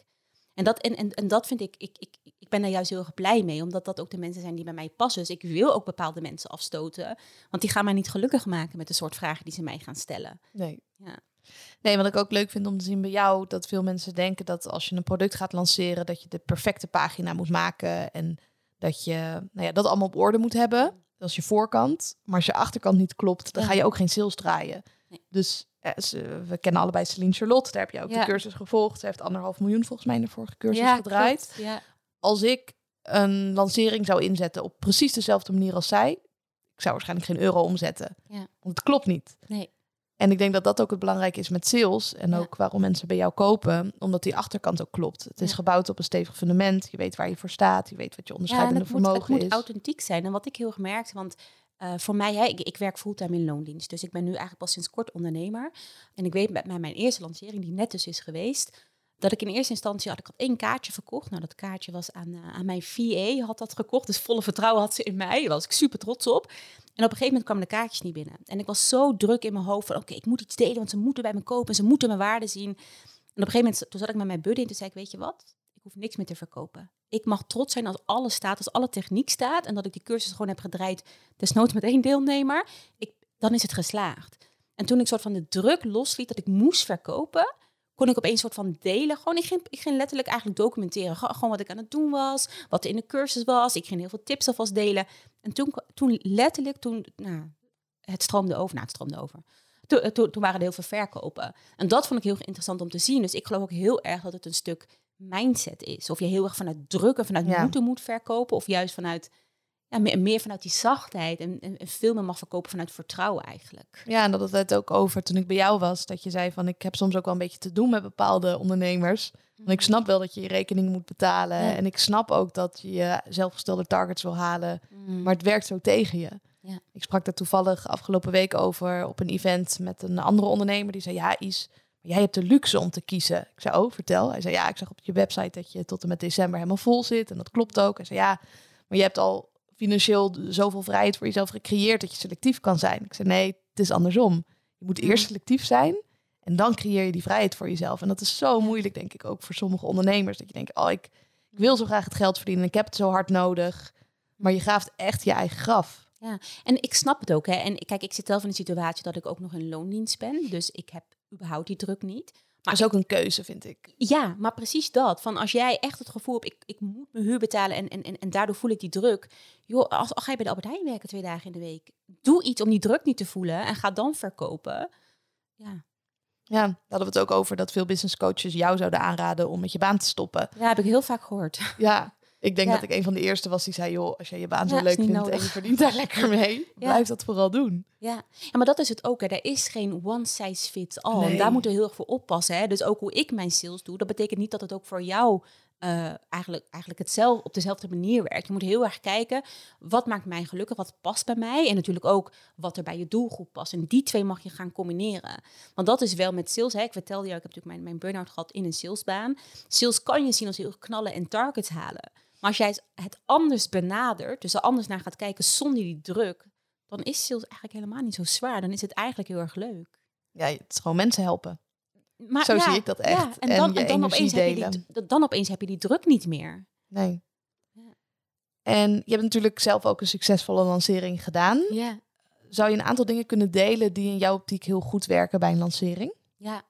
En dat, en, en, en dat vind ik, ik, ik, ik ben daar juist heel erg blij mee, omdat dat ook de mensen zijn die bij mij passen. Dus ik wil ook bepaalde mensen afstoten, want die gaan mij niet gelukkig maken met de soort vragen die ze mij gaan stellen. Nee. Ja. Nee, wat ik ook leuk vind om te zien bij jou, dat veel mensen denken dat als je een product gaat lanceren, dat je de perfecte pagina moet maken en dat je nou ja, dat allemaal op orde moet hebben. Dat is je voorkant. Maar als je achterkant niet klopt, dan ga je ook geen sales draaien. Nee. Dus eh, ze- we kennen allebei Celine Charlotte, daar heb je ook Ja. de cursus gevolgd. Ze heeft anderhalf miljoen volgens mij in de vorige cursus gedraaid. Ja. Als ik een lancering zou inzetten op precies dezelfde manier als zij, ik zou waarschijnlijk geen euro omzetten. Ja. Want het klopt niet. Nee. En ik denk dat dat ook het belangrijke is met sales. En ook waarom mensen bij jou kopen. Omdat die achterkant ook klopt. Het is gebouwd op een stevig fundament. Je weet waar je voor staat. Je weet wat je onderscheidende het moet, het vermogen moet is. authentiek zijn. En wat ik heel erg merkte, want Uh, voor mij, hè, ik, ik werk fulltime in loondienst. Dus ik ben nu eigenlijk pas sinds kort ondernemer. En ik weet met mijn eerste lancering, die net dus is geweest, dat ik in eerste instantie had, ik had één kaartje verkocht. Nou, dat kaartje was aan, uh, aan mijn VA, had dat gekocht. Dus volle vertrouwen had ze in mij. Daar was ik super trots op. En op een gegeven moment kwamen de kaartjes niet binnen. En ik was zo druk in mijn hoofd van, oké, ik moet iets delen, want ze moeten bij me kopen. Ze moeten mijn waarde zien. En op een gegeven moment, toen zat ik met mijn buddy en toen zei ik, weet je wat? Ik hoef niks meer te verkopen. Ik mag trots zijn als alles staat, als alle techniek staat. En dat ik die cursus gewoon heb gedraaid, desnoods met één deelnemer. Ik, dan is het geslaagd. En toen ik soort van de druk losliet dat ik moest verkopen, kon ik opeens soort van delen. Gewoon, ik ging, ik ging letterlijk eigenlijk documenteren. Gewoon wat ik aan het doen was, wat er in de cursus was. Ik ging heel veel tips alvast delen. En toen, toen letterlijk, toen, nou, het stroomde over. Nou, het stroomde over. Toen, toen, toen waren er heel veel verkopen. En dat vond ik heel interessant om te zien. Dus ik geloof ook heel erg dat het een stuk mindset is. Of je heel erg vanuit drukken, vanuit ja. moeten moet verkopen. Of juist vanuit ja, meer, meer vanuit die zachtheid en, en, veel meer mag verkopen vanuit vertrouwen eigenlijk. Ja, en dat had het ook over toen ik bij jou was, dat je zei van ik heb soms ook wel een beetje te doen met bepaalde ondernemers. Want ik mhm. snap wel dat je je rekening moet betalen en ik snap ook dat je je zelfgestelde targets wil halen, mhm. maar het werkt zo tegen je. Ja. Ik sprak daar toevallig afgelopen week over op een event met een andere ondernemer die zei ja Is, jij hebt de luxe om te kiezen. Ik zei oh vertel. Hij zei ja ik zag op je website dat je tot en met december helemaal vol zit en dat klopt ook. Hij zei ja maar je hebt al financieel zoveel vrijheid voor jezelf gecreëerd dat je selectief kan zijn. Ik zei nee, het is andersom. Je moet eerst selectief zijn en dan creëer je die vrijheid voor jezelf. En dat is zo moeilijk, denk ik, ook voor sommige ondernemers. Dat je denkt, oh, ik, ik wil zo graag het geld verdienen. Ik heb het zo hard nodig. Maar je graaft echt je eigen graf. Ja, en ik snap het ook. Hè. En kijk, ik zit zelf in een situatie dat ik ook nog in loondienst ben. Dus ik heb überhaupt die druk niet. Maar dat is ook een keuze, vind ik. Ja, maar precies dat. Van als jij echt het gevoel hebt, ik, ik moet mijn huur betalen en, en, en, en daardoor voel ik die druk. Joh, als, als ga je bij de Albert Heijn werken twee dagen in de week. Doe iets om die druk niet te voelen en ga dan verkopen. Ja. Ja, daar hadden we het ook over dat veel business coaches jou zouden aanraden om met je baan te stoppen. Ja, heb ik heel vaak gehoord. Ja, ik denk dat ik een van de eerste was die zei, joh, als jij je baan zo leuk vindt en je verdient daar lekker mee, blijf dat vooral doen. Ja. ja, maar dat is het ook. Hè. Er is geen one size fits all. En daar moeten we heel erg voor oppassen. Hè. Dus ook hoe ik mijn sales doe, dat betekent niet dat het ook voor jou uh, eigenlijk, eigenlijk hetzelfde, op dezelfde manier werkt. Je moet heel erg kijken, wat maakt mij gelukkig, wat past bij mij en natuurlijk ook wat er bij je doelgroep past. En die twee mag je gaan combineren. Want dat is wel met sales. Hè. Ik vertelde jou, ik heb natuurlijk mijn, mijn burn-out gehad in een salesbaan. Sales kan je zien als heel knallen en targets halen. Maar als jij het anders benadert, dus er anders naar gaat kijken zonder die druk, dan is sales eigenlijk helemaal niet zo zwaar. Dan is het eigenlijk heel erg leuk. Ja, het is gewoon mensen helpen. Maar, zo zie ik dat echt. Ja, en, dan, en, dan, opeens heb je die, dan opeens heb je die druk niet meer. Nee. Ja. En je hebt natuurlijk zelf ook een succesvolle lancering gedaan. Ja. Zou je een aantal dingen kunnen delen die in jouw optiek heel goed werken bij een lancering? Ja,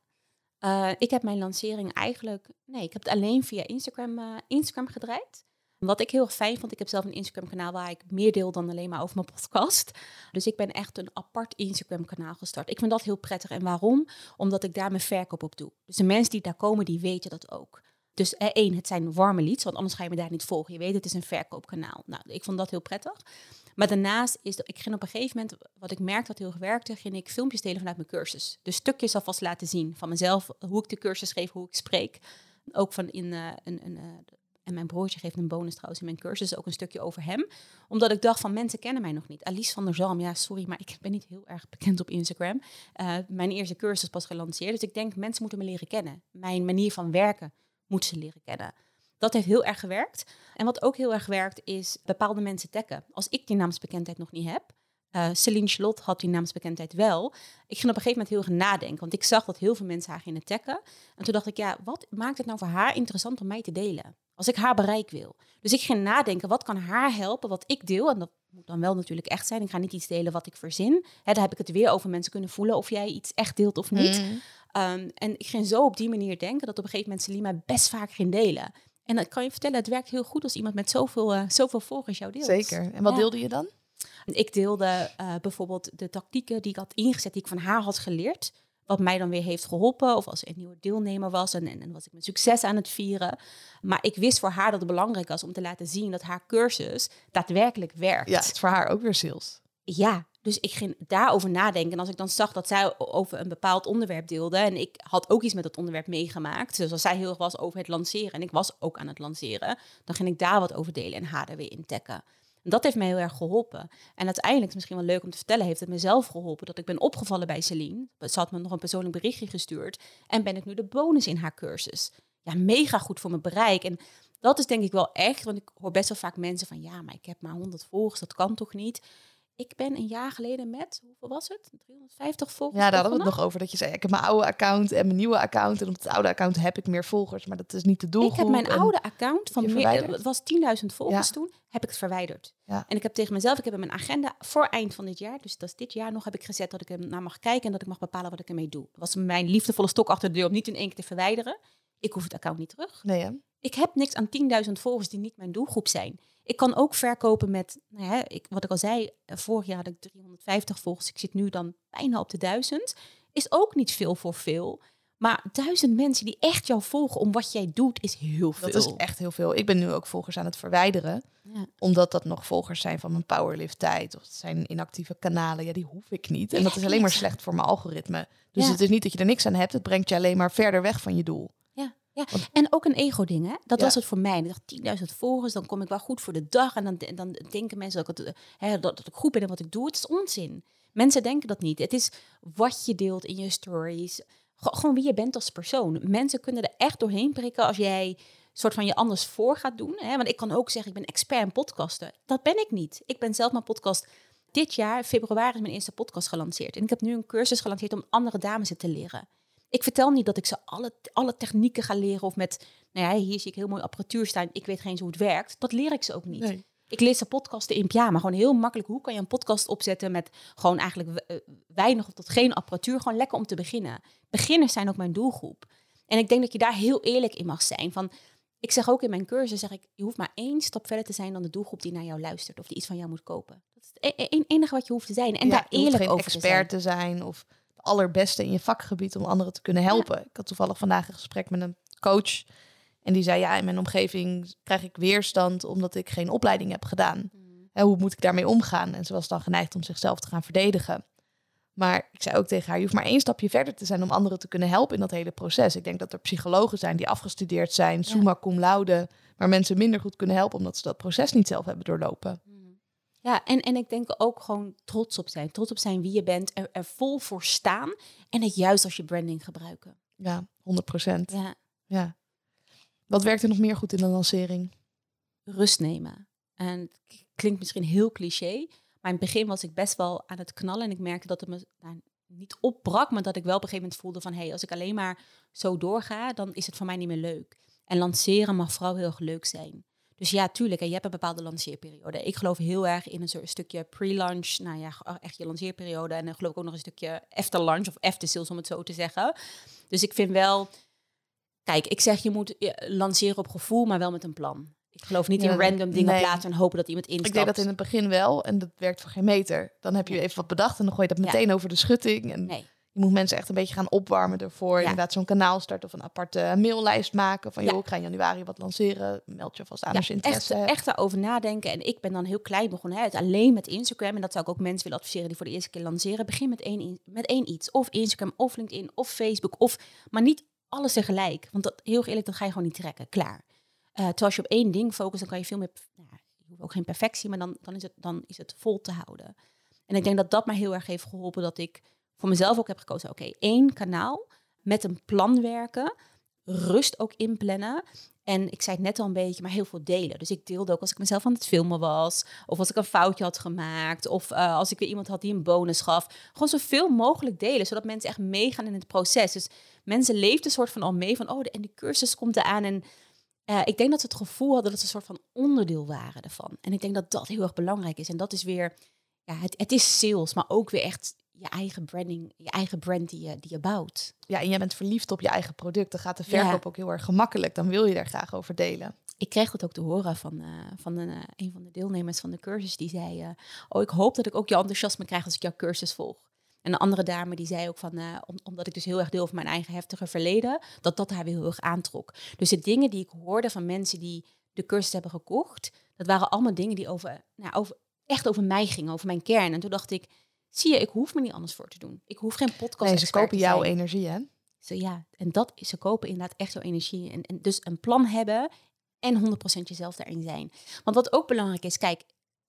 uh, ik heb mijn lancering eigenlijk... Nee, ik heb het alleen via Instagram, uh, Instagram gedraaid. Wat ik heel fijn vond, ik heb zelf een Instagram-kanaal waar ik meer deel dan alleen maar over mijn podcast. Dus ik ben echt een apart Instagram-kanaal gestart. Ik vind dat heel prettig. En waarom? Omdat ik daar mijn verkoop op doe. Dus de mensen die daar komen, die weten dat ook. Dus eh, één, het zijn warme leads, want anders ga je me daar niet volgen. Je weet, het is een verkoopkanaal. Nou, ik vond dat heel prettig. Maar daarnaast is dat ik ging op een gegeven moment, wat ik merkte wat heel werkte, ging ik filmpjes delen vanuit mijn cursus. Dus stukjes alvast laten zien van mezelf, hoe ik de cursus geef, hoe ik spreek. Ook van in uh, een, een, uh, en mijn broertje geeft een bonus trouwens in mijn cursus ook een stukje over hem. Omdat ik dacht van mensen kennen mij nog niet. Alice van der Zalm, ja sorry, maar ik ben niet heel erg bekend op Instagram. Uh, mijn eerste cursus pas gelanceerd. Dus ik denk mensen moeten me leren kennen. Mijn manier van werken moeten ze leren kennen. Dat heeft heel erg gewerkt. En wat ook heel erg werkt is bepaalde mensen taggen. Als ik die naamsbekendheid nog niet heb, uh, Celine Slot had die naamsbekendheid wel. Ik ging op een gegeven moment heel erg nadenken, want ik zag dat heel veel mensen haar gingen taggen. En toen dacht ik, ja, wat maakt het nou voor haar interessant om mij te delen? Als ik haar bereik wil. Dus ik ging nadenken, wat kan haar helpen, wat ik deel? En dat moet dan wel natuurlijk echt zijn. Ik ga niet iets delen wat ik verzin. Hè, daar heb ik het weer over mensen kunnen voelen of jij iets echt deelt of niet. Mm. Ehm, en ik ging zo op die manier denken dat op een gegeven moment Selima best vaak ging delen. En dan kan je vertellen, het werkt heel goed als iemand met zoveel, uh, zoveel volgers jou deelt. Zeker. En wat deelde je dan? Ik deelde uh, bijvoorbeeld de tactieken die ik had ingezet, die ik van haar had geleerd. Wat mij dan weer heeft geholpen. Of als een nieuwe deelnemer was en, en, was ik mijn succes aan het vieren. Maar ik wist voor haar dat het belangrijk was om te laten zien dat haar cursus daadwerkelijk werkt. Ja, het is voor haar ook weer sales. Ja, dus ik ging daarover nadenken. En als ik dan zag dat zij over een bepaald onderwerp deelde. En ik had ook iets met dat onderwerp meegemaakt. Dus als zij heel erg was over het lanceren. En ik was ook aan het lanceren. Dan ging ik daar wat over delen en haar er weer in dat heeft mij heel erg geholpen. En uiteindelijk, is misschien wel leuk om te vertellen, heeft het mezelf geholpen dat ik ben opgevallen bij Celine. Ze had me nog een persoonlijk berichtje gestuurd. En ben ik nu de bonus in haar cursus. Ja, mega goed voor mijn bereik. En dat is denk ik wel echt, want ik hoor best wel vaak mensen van, ja, maar ik heb maar 100 volgers, dat kan toch niet? Ik ben een jaar geleden met, hoeveel was het? 350 volgers. Ja, daar hadden we het nog over. Dat je zei, ik heb mijn oude account en mijn nieuwe account. En op het oude account heb ik meer volgers, maar dat is niet de doelgroep. Ik heb mijn oude account van meer, het was 10.000 volgers toen, heb ik het verwijderd. Ja. En ik heb tegen mezelf, ik heb in mijn agenda voor eind van dit jaar, dus dat is dit jaar nog, heb ik gezet dat ik er naar mag kijken en dat ik mag bepalen wat ik ermee doe. Dat was mijn liefdevolle stok achter de deur om niet in één keer te verwijderen. Ik hoef het account niet terug. Nee, hè? Ik heb niks aan 10.000 volgers die niet mijn doelgroep zijn. Ik kan ook verkopen met, nou ja, ik, wat ik al zei, eh, vorig jaar had ik 350 volgers. Ik zit nu dan bijna op de 1000. Is ook niet veel voor veel. Maar duizend mensen die echt jou volgen om wat jij doet, is heel veel. Dat is echt heel veel. Ik ben nu ook volgers aan het verwijderen. Ja. Omdat dat nog volgers zijn van mijn powerlift tijd. Of het zijn inactieve kanalen. Ja, die hoef ik niet. En dat is alleen maar slecht voor mijn algoritme. Dus Ja. het is niet dat je er niks aan hebt. Het brengt je alleen maar verder weg van je doel. Ja, en ook een ego-ding, hè? Dat Ja. was het voor mij. Ik dacht, 10.000 volgers, dan kom ik wel goed voor de dag. En dan, dan denken mensen dat ik, het, hè, dat, dat ik goed ben in wat ik doe. Het is onzin. Mensen denken dat niet. Het is wat je deelt in je stories. Gewoon wie je bent als persoon. Mensen kunnen er echt doorheen prikken als jij soort van je anders voor gaat doen. Hè? Want ik kan ook zeggen, ik ben expert in podcasten. Dat ben ik niet. Ik ben zelf mijn podcast... Dit jaar, februari, is mijn eerste podcast gelanceerd. En ik heb nu een cursus gelanceerd om andere dames het te leren. Ik vertel niet dat ik ze alle, alle technieken ga leren of met, nou ja, hier zie ik heel mooi apparatuur staan. Ik weet geen eens hoe het werkt. Dat leer ik ze ook niet. Nee. Ik leer ze podcasten in pyjama. Gewoon heel makkelijk. Hoe kan je een podcast opzetten met gewoon eigenlijk eh, weinig of tot geen apparatuur? Gewoon lekker om te beginnen. Beginners zijn ook mijn doelgroep. En ik denk dat je daar heel eerlijk in mag zijn. Van, ik zeg ook in mijn cursus, zeg ik, je hoeft maar één stap verder te zijn dan de doelgroep die naar jou luistert. Of die iets van jou moet kopen. Dat is het e- e- enige wat je hoeft te zijn. En Ja, daar eerlijk over te zijn. expert te zijn. Of allerbeste in je vakgebied om anderen te kunnen helpen. Ik had toevallig vandaag een gesprek met een coach. En die zei, ja, in mijn omgeving krijg ik weerstand omdat ik geen opleiding heb gedaan. Mm. Hè, hoe moet ik daarmee omgaan? En ze was dan geneigd om zichzelf te gaan verdedigen. Maar ik zei ook tegen haar, je hoeft maar één stapje verder te zijn om anderen te kunnen helpen in dat hele proces. Ik denk dat er psychologen zijn die afgestudeerd zijn, summa cum laude, maar mensen minder goed kunnen helpen omdat ze dat proces niet zelf hebben doorlopen. Ja, en, en ik denk ook gewoon trots op zijn. Trots op zijn wie je bent, er, er vol voor staan en het juist als je branding gebruiken. Ja, 100 procent. Ja, Ja. Wat werkt er nog meer goed in de lancering? rust nemen. En het klinkt misschien heel cliché, maar in het begin was ik best wel aan het knallen en ik merkte dat het me nou, niet opbrak, maar dat ik wel op een gegeven moment voelde van, hé, hey, als ik alleen maar zo doorga, dan is het voor mij niet meer leuk. En lanceren mag vooral heel erg leuk zijn. Dus ja, tuurlijk, en je hebt een bepaalde lanceerperiode. Ik geloof heel erg in een soort stukje pre-launch, nou ja, ge- echt je lanceerperiode. En dan geloof ik ook nog een stukje after launch of after sales, om het zo te zeggen. Dus ik vind wel, kijk, ik zeg je moet eh, lanceren op gevoel, maar wel met een plan. Ik geloof niet Ja, in random dingen nee. plaatsen en hopen dat iemand instapt. Ik deed dat in het begin wel en dat werkt voor geen meter. Dan heb je even wat bedacht en dan gooi je dat Ja. meteen over de schutting. En Nee. Je moet mensen echt een beetje gaan opwarmen ervoor. Ja. Inderdaad, zo'n kanaal starten of een aparte maillijst maken. Van Ja. joh, ik ga in januari wat lanceren. Meld je vast aan Ja, als je echt, interesse hebt. echt daarover nadenken. En ik ben dan heel klein begonnen. Hè, het alleen met Instagram. En dat zou ik ook mensen willen adviseren die voor de eerste keer lanceren. Begin met één, met één iets. Of Instagram, of LinkedIn, of Facebook. Of, maar niet alles tegelijk. Want dat, heel eerlijk, dat ga je gewoon niet trekken. Klaar. Eh terwijl als je op één ding focust, dan kan je veel meer... Nou, je hoeft ook geen perfectie, maar dan, dan, is het, dan is het vol te houden. En ik denk dat dat mij heel erg heeft geholpen. Dat ik voor mezelf ook heb gekozen. Oké, één kanaal met een plan werken. Rust ook inplannen. En ik zei het net al een beetje, maar heel veel delen. Dus ik deelde ook als ik mezelf aan het filmen was. Of als ik een foutje had gemaakt. Of eh, als ik weer iemand had die een bonus gaf. Gewoon zoveel mogelijk delen, zodat mensen echt meegaan in het proces. Dus mensen leefden soort van al mee van, oh, de, en die cursus komt eraan. En eh, ik denk dat ze het gevoel hadden dat ze een soort van onderdeel waren ervan. En ik denk dat dat heel erg belangrijk is. En dat is weer, ja, het, het is sales, maar ook weer echt je eigen branding, je eigen brand die je, die je bouwt. Ja, en jij bent verliefd op je eigen product. Dan gaat de verkoop Ja. ook heel erg gemakkelijk. Dan wil je daar graag over delen. ik kreeg dat ook te horen van, eh, van een, eh, een van de deelnemers van de cursus. Die zei, eh, oh, ik hoop dat ik ook jouw enthousiasme krijg als ik jouw cursus volg. En een andere dame die zei ook van, om- omdat ik dus heel erg deel van mijn eigen heftige verleden, dat dat haar weer heel erg aantrok. Dus de dingen die ik hoorde van mensen die de cursus hebben gekocht, dat waren allemaal dingen die over, nou, over, echt over mij gingen, over mijn kern. En toen dacht ik, zie je, ik hoef me niet anders voor te doen. Ik hoef geen podcast Nee, ze kopen jouw energie, hè? Zo ja, en dat is, ze kopen inderdaad echt jouw energie. En, en dus een plan hebben en 100% jezelf daarin zijn. Want wat ook belangrijk is, kijk,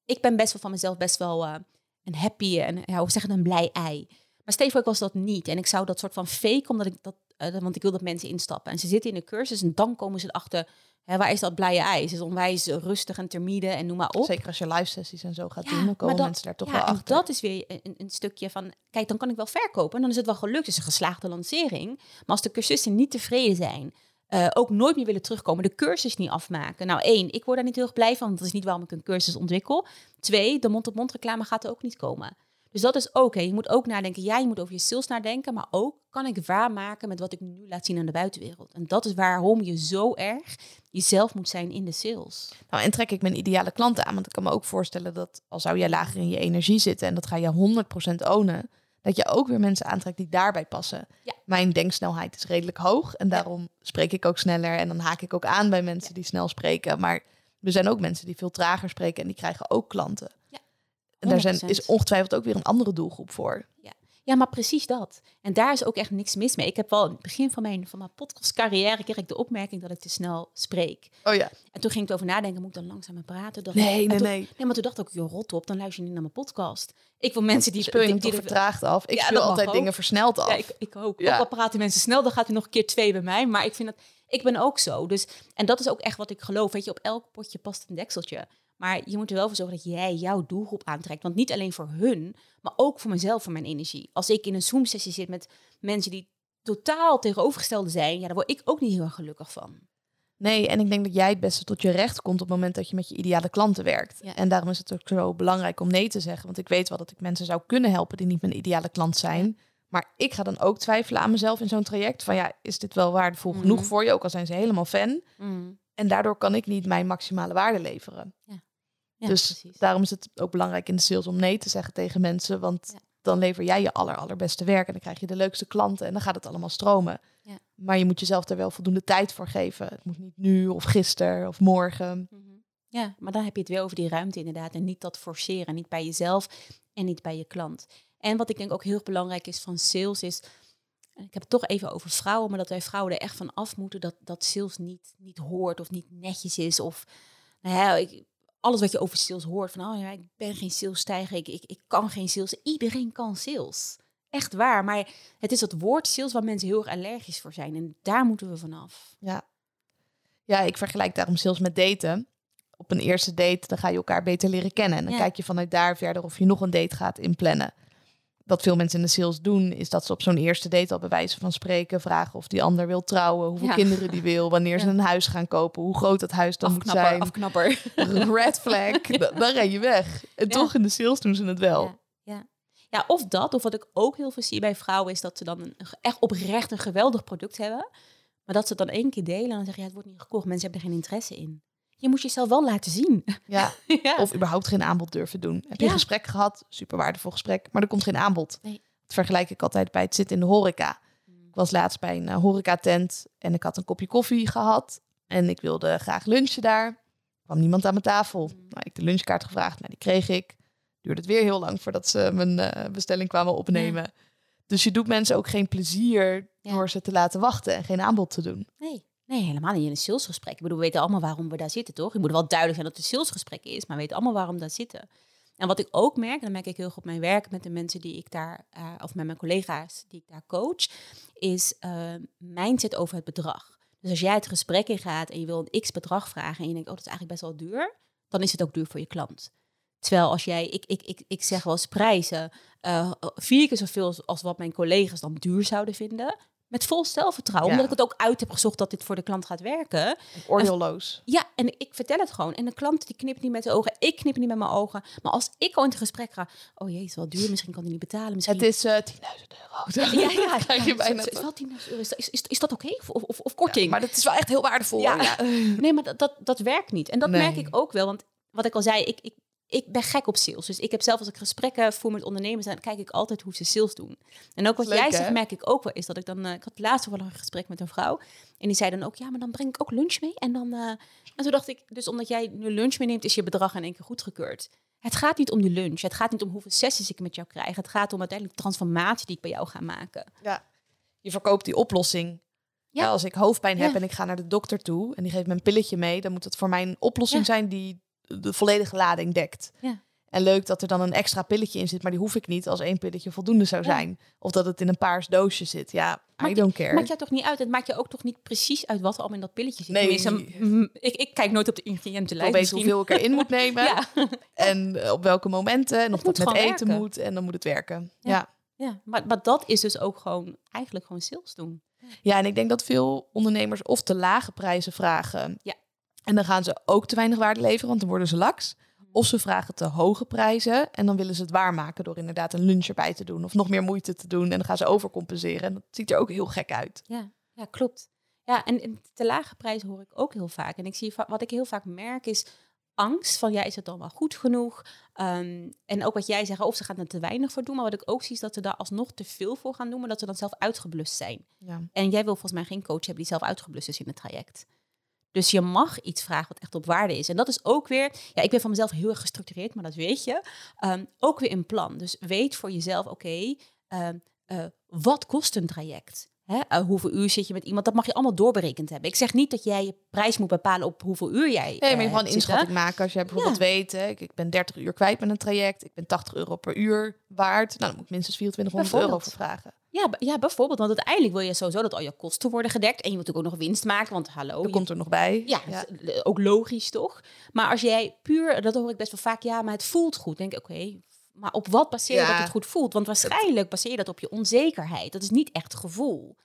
ik ben best wel van mezelf best wel uh, een happy en ja, hoe zeggen een blij ei. Maar Steve was dat niet. En ik zou dat soort van fake, omdat ik dat, uh, want ik wil dat mensen instappen. En ze zitten in de cursus en dan komen ze erachter, hè, waar is dat blije ei? Ze is onwijs rustig en termide en noem maar op. Zeker als je live sessies en zo gaat doen, dan komen mensen daar toch ja, wel achter. En dat is weer een, een, stukje van, kijk, dan kan ik wel verkopen. En dan is het wel gelukt, het is een geslaagde lancering. Maar als de cursisten niet tevreden zijn, uh, ook nooit meer willen terugkomen, de cursus niet afmaken. Nou, één, ik word daar niet heel erg blij van, want dat is niet waarom ik een cursus ontwikkel. Twee, de mond-op-mond reclame gaat er ook niet komen. Dus dat is ook, je moet ook nadenken, ja, je moet over je sales nadenken, maar ook kan ik waarmaken met wat ik nu laat zien aan de buitenwereld. En dat is waarom je zo erg jezelf moet zijn in de sales. Nou, en trek ik mijn ideale klanten aan, want ik kan me ook voorstellen dat al zou jij lager in je energie zitten en dat ga je 100% ownen, dat je ook weer mensen aantrekt die daarbij passen. Ja. Mijn denksnelheid is redelijk hoog en daarom spreek ik ook sneller en dan haak ik ook aan bij mensen die snel spreken. Maar er zijn ook mensen die veel trager spreken en die krijgen ook klanten. En daar zijn, is ongetwijfeld ook weer een andere doelgroep voor. Ja. Ja, maar precies dat. En daar is ook echt niks mis mee. Ik heb wel in het begin van mijn, van mijn podcastcarrière kreeg ik de opmerking dat ik te snel spreek. Oh ja. En toen ging ik erover nadenken, moet ik dan langzamer praten? Dacht nee, nee, toen, nee. Nee, maar toen dacht ik, joh, rot op, dan luister je niet naar mijn podcast. Ik wil mensen die... Speel je die, vertraagd af? Ik Ja, speel altijd ook. dingen versneld af. Ja, ik, ik ook. Ja. Ook al praten mensen snel, dan gaat hij nog een keer twee bij mij. Maar ik vind dat, ik ben ook zo. Dus, en dat is ook echt wat ik geloof. Weet je, op elk potje past een dekseltje. Maar je moet er wel voor zorgen dat jij jouw doelgroep aantrekt. Want niet alleen voor hun, maar ook voor mezelf, voor mijn energie. Als ik in een Zoom-sessie zit met mensen die totaal tegenovergestelde zijn, ja, daar word ik ook niet heel erg gelukkig van. Nee, en ik denk dat jij het beste tot je recht komt op het moment dat je met je ideale klanten werkt. Ja. En daarom is het ook zo belangrijk om nee te zeggen. Want ik weet wel dat ik mensen zou kunnen helpen die niet mijn ideale klant zijn. Maar ik ga dan ook twijfelen aan mezelf in zo'n traject. Van ja, is dit wel waardevol Mhm. genoeg voor je? Ook al zijn ze helemaal fan. En daardoor kan ik niet mijn maximale waarde leveren. Ja, dus precies. daarom is het ook belangrijk in de sales om nee te zeggen tegen mensen. Want Ja. dan lever jij je aller, allerbeste werk. En dan krijg je de leukste klanten. En dan gaat het allemaal stromen. Ja. Maar je moet jezelf er wel voldoende tijd voor geven. Het moet niet nu of gisteren of morgen. Mhm. Ja, maar dan heb je het weer over die ruimte inderdaad. En niet dat forceren. Niet bij jezelf en niet bij je klant. En wat ik denk ook heel erg belangrijk is van sales is... Ik heb het toch even over vrouwen, maar dat wij vrouwen er echt van af moeten dat, dat sales niet, niet hoort of niet netjes is. Of nou ja, ik, alles wat je over sales hoort, van oh ja, ik ben geen salesstijger, ik, ik, ik kan geen sales. Iedereen kan sales. Echt waar. Maar het is dat woord sales waar mensen heel erg allergisch voor zijn. En daar moeten we vanaf. Ja. Ja, ik vergelijk daarom sales met daten. Op een eerste date, dan ga je elkaar beter leren kennen. En dan Ja. kijk je vanuit daar verder of je nog een date gaat inplannen. Wat veel mensen in de sales doen, is dat ze op zo'n eerste date al bij wijze van spreken vragen of die ander wil trouwen, hoeveel Ja. kinderen die wil, wanneer ze een huis gaan kopen, hoe groot dat huis dan moet zijn. afknapper. Red flag, da- dan ren je weg. En toch in de sales doen ze het wel. Ja, ja. ja, of dat, of wat ik ook heel veel zie bij vrouwen, is dat ze dan een, echt oprecht een geweldig product hebben. Maar dat ze het dan één keer delen en dan zeggen, ja, het wordt niet gekocht. Mensen hebben er geen interesse in. Je moet jezelf wel laten zien. Ja. ja. Of überhaupt geen aanbod durven doen. Heb je Ja. een gesprek gehad, super waardevol gesprek, maar er komt geen aanbod. Nee. Dat vergelijk ik altijd bij het zitten in de horeca. Ik was laatst bij een uh, horecatent en ik had een kopje koffie gehad. En ik wilde graag lunchen daar. Er kwam niemand aan mijn tafel. Mm. Nou, ik de lunchkaart gevraagd, nou, die kreeg ik. Duurde het weer heel lang voordat ze mijn eh, bestelling kwamen opnemen. Dus je doet mensen ook geen plezier Ja. door ze te laten wachten en geen aanbod te doen. Nee. Nee, helemaal niet in een salesgesprek. Ik bedoel, we weten allemaal waarom we daar zitten, toch? Je moet wel duidelijk zijn dat het een salesgesprek is, maar we weten allemaal waarom we daar zitten. En wat ik ook merk, en merk ik heel goed op mijn werk met de mensen die ik daar, eh, of met mijn collega's die ik daar coach, is eh mindset over het bedrag. Dus als jij het gesprek in gaat en je wil een x bedrag vragen en je denkt, oh, dat is eigenlijk best wel duur, dan is het ook duur voor je klant. Terwijl als jij, ik, ik, ik, ik zeg wel eens prijzen, eh, vier keer zoveel als wat mijn collega's dan duur zouden vinden. Met vol zelfvertrouwen, Ja. omdat ik het ook uit heb gezocht dat dit voor de klant gaat werken. Oordeelloos. Ja, en ik vertel het gewoon. En de klant die knipt niet met de ogen, ik knip niet met mijn ogen. Maar als ik al in het gesprek ga, oh jee, het is wel duur, misschien kan hij niet betalen. Misschien... Het is eh 10.000 euro. ja, ja, krijg je ja, bijna het is terug. wel 10.000 euro. Is, dat- is, is, is dat oké? Of, of, of korting? Maar dat is wel echt heel waardevol. Ja. Ja. Nee, maar dat, dat, dat werkt niet. En dat Nee. merk ik ook wel. Want wat ik al zei, ik, ik, ik ben gek op sales. Dus ik heb zelf als ik gesprekken voer met ondernemers, dan kijk ik altijd hoe ze sales doen. En ook wat Leuk, jij zegt, merk ik ook wel, is dat ik dan... eh, ik had laatst wel een gesprek met een vrouw. En die zei dan ook, ja, maar dan breng ik ook lunch mee. En dan... eh, en toen dacht ik, dus omdat jij nu lunch meeneemt, is je bedrag in één keer goedgekeurd. Het gaat niet om die lunch. Het gaat niet om hoeveel sessies ik met jou krijg. Het gaat om uiteindelijk de transformatie die ik bij jou ga maken. Ja. Je verkoopt die oplossing. Ja. Ja. als ik hoofdpijn heb Ja. en ik ga naar de dokter toe en die geeft me een pilletje mee, dan moet het voor mij een oplossing Ja. zijn die de volledige lading dekt. Ja. En leuk dat er dan een extra pilletje in zit, maar die hoef ik niet als één pilletje voldoende zou Ja. zijn. Of dat het in een paars doosje zit. Ja, I Maakt- don't care. Maakt jou toch niet uit? Het maakt je ook toch niet precies uit wat er allemaal in dat pilletje zit? Nee. Ik, ik kijk nooit op de ik ingrediëntenlijst. weten misschien. hoeveel ik erin moet nemen. Ja. En eh, op welke momenten. En of dat met eten werken. moet. En dan moet het werken. Ja. Ja. ja, maar, maar dat is dus ook gewoon eigenlijk gewoon sales doen. Ja, en ik denk dat veel ondernemers of te lage prijzen vragen. Ja. En dan gaan ze ook te weinig waarde leveren, want dan worden ze laks. Of ze vragen te hoge prijzen en dan willen ze het waarmaken door inderdaad een lunch erbij te doen of nog meer moeite te doen. En dan gaan ze overcompenseren. En dat ziet er ook heel gek uit. Ja, ja klopt. Ja, en, te lage prijzen hoor ik ook heel vaak. En ik zie wat ik heel vaak merk is angst van ja, is het dan wel goed genoeg? Ehm, en ook wat jij zegt, of ze gaan er te weinig voor doen. Maar wat ik ook zie is dat ze daar alsnog te veel voor gaan doen, maar dat ze dan zelf uitgeblust zijn. Ja. En jij wil volgens mij geen coach hebben die zelf uitgeblust is in het traject. Dus je mag iets vragen wat echt op waarde is. En dat is ook weer, ja, ik ben van mezelf heel erg gestructureerd, maar dat weet je. Ehm, ook weer een plan. Dus weet voor jezelf, oké, ehm, eh, wat kost een traject? Hè? Eh, hoeveel uur zit je met iemand? Dat mag je allemaal doorberekend hebben. Ik zeg niet dat jij je prijs moet bepalen op hoeveel uur jij. Nee, maar eh, je gewoon een hebt zitten. inschatting maken. Als jij bijvoorbeeld Ja. weet, hè, ik, ik ben 30 uur kwijt met een traject. Ik ben 80 euro per uur waard. Nou, dan moet ik minstens 2400 euro voor vragen. Ja, ja, bijvoorbeeld. Want uiteindelijk wil je sowieso dat al je kosten worden gedekt. En je moet natuurlijk ook nog winst maken. Want hallo, Dat je- komt er nog bij. Ja, eh, ook logisch toch? Maar als jij puur, dat hoor ik best wel vaak, ja, maar het voelt goed. Denk ik, oké, maar op wat baseer je Ja. dat het goed voelt? Want waarschijnlijk baseer je dat op je onzekerheid. Dat is niet echt gevoel.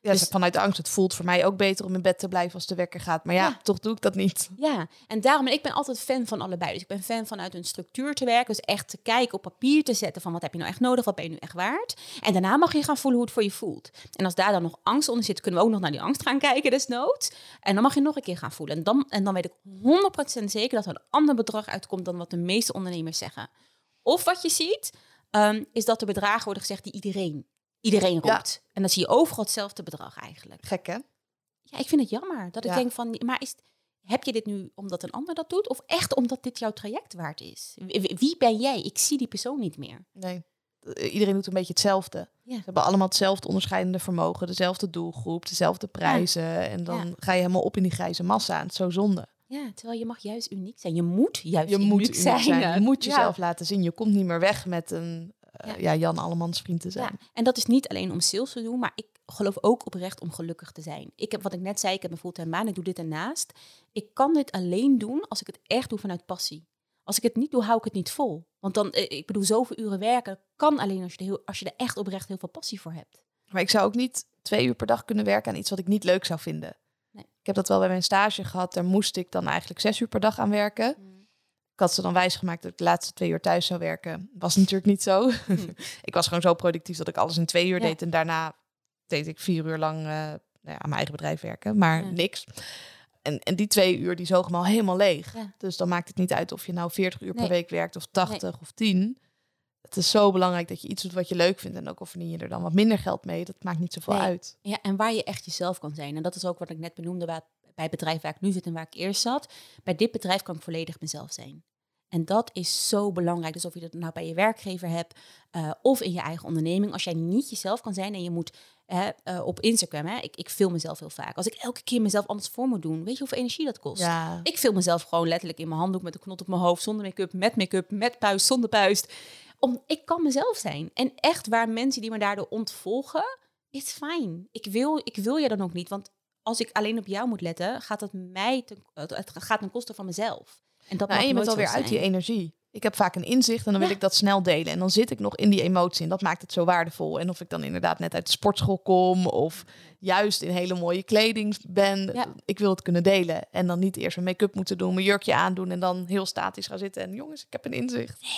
Ja, Dus- vanuit angst. Het voelt voor mij ook beter om in bed te blijven als de wekker gaat. Maar ja, Ja. toch doe ik dat niet. Ja, en daarom, en ik ben altijd fan van allebei. Dus ik ben fan vanuit een structuur te werken. Dus echt te kijken, op papier te zetten van wat heb je nou echt nodig, wat ben je nu echt waard. En daarna mag je gaan voelen hoe het voor je voelt. En als daar dan nog angst onder zit, kunnen we ook nog naar die angst gaan kijken desnoods. En dan mag je nog een keer gaan voelen. En dan, en dan weet ik 100% zeker dat er een ander bedrag uitkomt dan wat de meeste ondernemers zeggen. Of wat je ziet, ehm, is dat er bedragen worden gezegd die iedereen, iedereen Ja. roept. En dan zie je overal hetzelfde bedrag eigenlijk. Gek hè? Ja, ik vind het jammer. Dat ik denk van, maar is, heb je dit nu omdat een ander dat doet? Of echt omdat dit jouw traject waard is? Wie, ben jij? Ik zie die persoon niet meer. Nee. Iedereen doet een beetje hetzelfde. Ja. Ze hebben allemaal hetzelfde onderscheidende vermogen, dezelfde doelgroep, dezelfde prijzen. En dan ga je helemaal op in die grijze massa. Het is zo zonde. Ja, terwijl je mag juist uniek zijn. Je moet juist Je uniek moet uniek zijn. zijn. Je moet Ja. jezelf laten zien. Je komt niet meer weg met een eh, Ja. ja. Jan Allemans vriend te zijn. Ja, en dat is niet alleen om sales te doen, maar ik geloof ook oprecht om gelukkig te zijn. Ik heb wat ik net zei, ik heb een fulltime baan, ik doe dit ernaast. Ik kan dit alleen doen als ik het echt doe vanuit passie. Als ik het niet doe, hou ik het niet vol. Want dan, eh, ik bedoel, zoveel uren werken kan alleen als je, er heel, als je er echt oprecht heel veel passie voor hebt. Maar ik zou ook niet twee uur per dag kunnen werken aan iets wat ik niet leuk zou vinden. Ik heb dat wel bij mijn stage gehad. Daar moest ik dan eigenlijk zes uur per dag aan werken. Ik had ze dan wijsgemaakt dat ik de laatste twee uur thuis zou werken. Was natuurlijk niet zo. ik was gewoon zo productief dat ik alles in twee uur Ja. deed. En daarna deed ik vier uur lang eh, nou ja, aan mijn eigen bedrijf werken. Maar Ja. niks. En, en die twee uur die zogen me al helemaal leeg. Dus dan maakt het niet uit of je nou 40 uur per week werkt of 80 of 10. Het is zo belangrijk dat je iets doet wat je leuk vindt. En ook al verdien je er dan wat minder geld mee. Dat maakt niet zoveel Nee. uit. Ja, en waar je echt jezelf kan zijn. En dat is ook wat ik net benoemde waar, bij het bedrijf waar ik nu zit en waar ik eerst zat. Bij dit bedrijf kan ik volledig mezelf zijn. En dat is zo belangrijk. Dus of je dat nou bij je werkgever hebt eh, of in je eigen onderneming. Als jij niet jezelf kan zijn en je moet hè, eh, op Instagram, hè, ik, ik film mezelf heel vaak. Als ik elke keer mezelf anders voor moet doen, weet je hoeveel energie dat kost? Ja. Ik film mezelf gewoon letterlijk in mijn handdoek met een knot op mijn hoofd, zonder make-up, met make-up, met puist, zonder puist. Om, ik kan mezelf zijn. En echt waar mensen die me daardoor ontvolgen, is fijn. Ik wil, ik wil je dan ook niet, want als ik alleen op jou moet letten, gaat het mij ten, het gaat ten koste van mezelf. En dat Nou, en je bent alweer uit die energie. Ik heb vaak een inzicht en dan wil ik dat snel delen. En dan zit ik nog in die emotie en dat maakt het zo waardevol. En of ik dan inderdaad net uit de sportschool kom of juist in hele mooie kleding ben. Ja. Ik wil het kunnen delen. En dan niet eerst mijn make-up moeten doen, mijn jurkje aandoen en dan heel statisch gaan zitten. En jongens, ik heb een inzicht. Nee,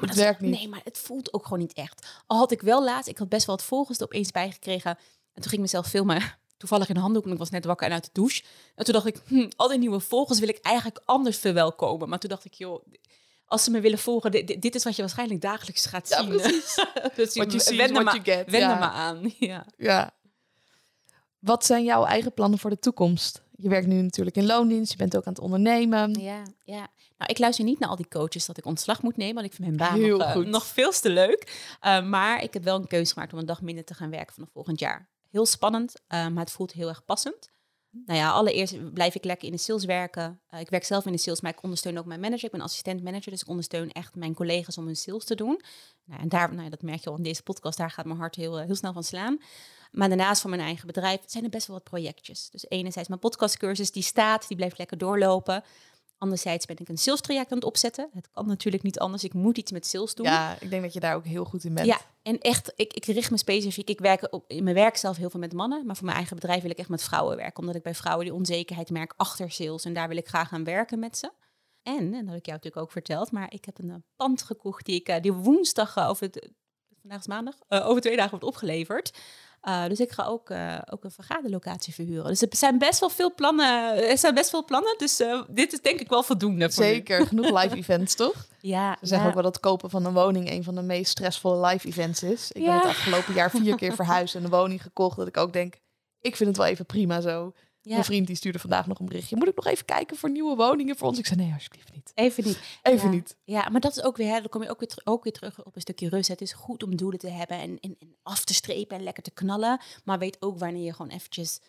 Het maar dat, werkt niet. Nee, maar het voelt ook gewoon niet echt. Al had ik wel laatst, ik had best wel wat volgers er opeens bijgekregen. En toen ging ik mezelf filmen, toevallig in de handdoek, en ik was net wakker en uit de douche. En toen dacht ik, hm, al die nieuwe volgers wil ik eigenlijk anders verwelkomen. Maar toen dacht ik, joh, als ze me willen volgen, dit, dit- is wat je waarschijnlijk dagelijks gaat Ja, zien. precies. dus see is wend er get, wend ja. maar aan. Ja. Ja. Wat zijn jouw eigen plannen voor de toekomst? Je werkt nu natuurlijk in loondienst, je bent ook aan het ondernemen. Ja, ja. Nou, ik luister niet naar al die coaches dat ik ontslag moet nemen, want ik vind mijn baan Heel nog, eh, goed. nog veel te leuk. Uh, maar ik heb wel een keuze gemaakt om een dag minder te gaan werken vanaf volgend jaar. Heel spannend, uh, maar het voelt heel erg passend. nou ja, allereerst blijf ik lekker in de sales werken. Eh, ik werk zelf in de sales, maar ik ondersteun ook mijn manager. Ik ben assistent manager, dus ik ondersteun echt mijn collega's om hun sales te doen. Nou, en daar, nou ja, dat merk je al in deze podcast, daar gaat mijn hart heel, heel snel van slaan. Maar daarnaast van mijn eigen bedrijf zijn er best wel wat projectjes. Dus enerzijds mijn podcastcursus, die staat, die blijft lekker doorlopen. Anderzijds ben ik een sales traject aan het opzetten. Het kan natuurlijk niet anders. Ik moet iets met sales doen. Ja, ik denk dat je daar ook heel goed in bent. Ja, en echt, ik, ik richt me specifiek. Ik werk op, in mijn werk zelf heel veel met mannen. Maar voor mijn eigen bedrijf wil ik echt met vrouwen werken. Omdat ik bij vrouwen die onzekerheid merk achter sales. En daar wil ik graag aan werken met ze. En, en dat heb ik jou natuurlijk ook verteld. Maar ik heb een uh, pand gekocht die ik uh, die woensdag uh, over... Het, vandaag is maandag. over twee dagen wordt opgeleverd. Uh, dus ik ga ook, uh, ook een vergaderlocatie verhuren. Dus er zijn best wel veel plannen. Er zijn best veel plannen. Dus uh, dit is denk ik wel voldoende. Voor Zeker, genoeg live events, toch? Ja. Ze zeggen ja. ook wel dat kopen van een woning een van de meest stressvolle live events is. Ik Ja. ben het afgelopen jaar vier keer verhuisd en een woning gekocht. Dat ik ook denk, ik vind het wel even prima zo. Ja. Mijn vriend die stuurde vandaag nog een berichtje. Moet ik nog even kijken voor nieuwe woningen voor ons? Ik zei, nee, alsjeblieft niet. Even niet. Even Ja. niet. Ja, maar dat is ook weer, hè, dan kom je ook weer, ter- ook weer terug op een stukje rust. Het is goed om doelen te hebben en, en, en af te strepen en lekker te knallen. Maar weet ook wanneer je gewoon eventjes...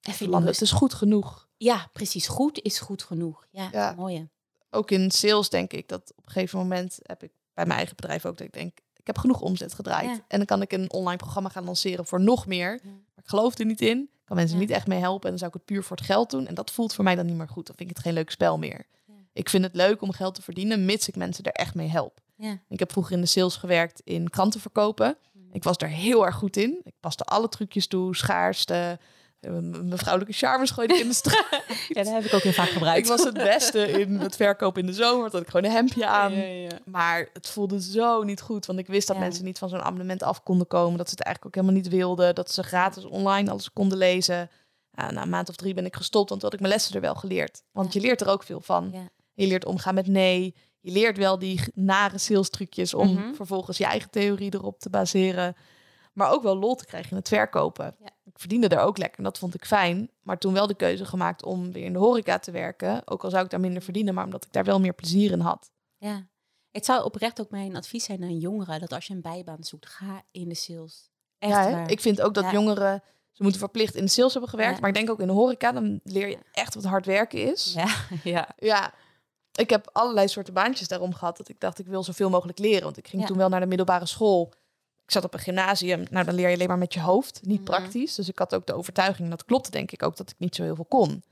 Even Landen, het is goed genoeg. Ja, precies. Goed is goed genoeg. Ja, Ja. mooi. Ook in sales denk ik dat op een gegeven moment heb ik bij mijn eigen bedrijf ook dat ik denk, ik heb genoeg omzet gedraaid. Ja. En dan kan ik een online programma gaan lanceren voor nog meer. Maar ik geloof er niet in. Kan mensen Ja. niet echt mee helpen. En dan zou ik het puur voor het geld doen. En dat voelt voor mij dan niet meer goed. Dan vind ik het geen leuk spel meer. Ja. Ik vind het leuk om geld te verdienen, mits ik mensen er echt mee help. Ja. Ik heb vroeger in de sales gewerkt in kranten verkopen. Ik was daar heel erg goed in. Ik paste alle trucjes toe, schaarste. Mijn vrouwelijke charmes gooide ik in de straat. ja, dat heb ik ook heel vaak gebruikt. ik was het beste in het verkopen in de zomer. had ik gewoon een hemdje aan. Ja, ja, ja. Maar het voelde zo niet goed. Want ik wist dat mensen niet van zo'n abonnement af konden komen. Dat ze het eigenlijk ook helemaal niet wilden. Dat ze gratis online alles konden lezen. Na een maand of drie ben ik gestopt. Want toen had ik mijn lessen er wel geleerd. Want je leert er ook veel van. Je leert omgaan met nee. Je leert wel die nare sales trucjes om Mhm. vervolgens je eigen theorie erop te baseren. Maar ook wel lol te krijgen in het verkopen. Ja. Ik verdiende daar ook lekker en dat vond ik fijn. Maar toen wel de keuze gemaakt om weer in de horeca te werken. Ook al zou ik daar minder verdienen, maar omdat ik daar wel meer plezier in had. Ja. Het zou oprecht ook mijn advies zijn aan jongeren dat als je een bijbaan zoekt, ga in de sales. Echt Ja, waar. ik vind ook dat Ja. jongeren, ze moeten verplicht in de sales hebben gewerkt. Ja. Maar ik denk ook in de horeca, dan leer je echt wat hard werken is. Ja, ja. Ja, ik heb allerlei soorten baantjes daarom gehad. Dat ik dacht, ik wil zoveel mogelijk leren. Want ik ging toen wel naar de middelbare school. Ik zat op een gymnasium. Nou, dan leer je alleen maar met je hoofd, niet Mhm. praktisch. Dus ik had ook de overtuiging, dat klopte denk ik ook, dat ik niet zo heel veel kon.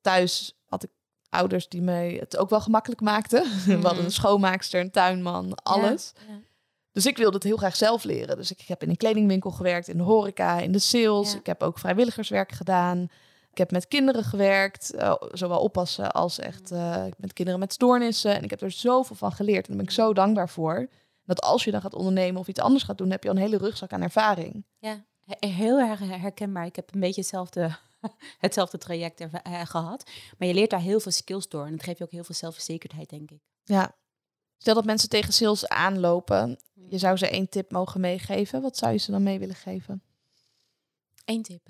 Thuis had ik ouders die mij het ook wel gemakkelijk maakten. We hadden Mhm. een schoonmaakster, een tuinman, alles. Ja. Dus ik wilde het heel graag zelf leren. Dus ik heb in een kledingwinkel gewerkt, in de horeca, in de sales. Ja. Ik heb ook vrijwilligerswerk gedaan. Ik heb met kinderen gewerkt, eh, zowel oppassen als echt eh, met kinderen met stoornissen. En ik heb er zoveel van geleerd en daar ben ik zo dankbaar voor. Dat als je dan gaat ondernemen of iets anders gaat doen, heb je al een hele rugzak aan ervaring. Ja, he- heel erg herkenbaar. Ik heb een beetje hetzelfde, hetzelfde traject erva- eh, gehad. Maar je leert daar heel veel skills door. En dat geeft je ook heel veel zelfverzekerdheid, denk ik. Ja. Stel dat mensen tegen sales aanlopen, je zou ze één tip mogen meegeven. Wat zou je ze dan mee willen geven? Eén tip.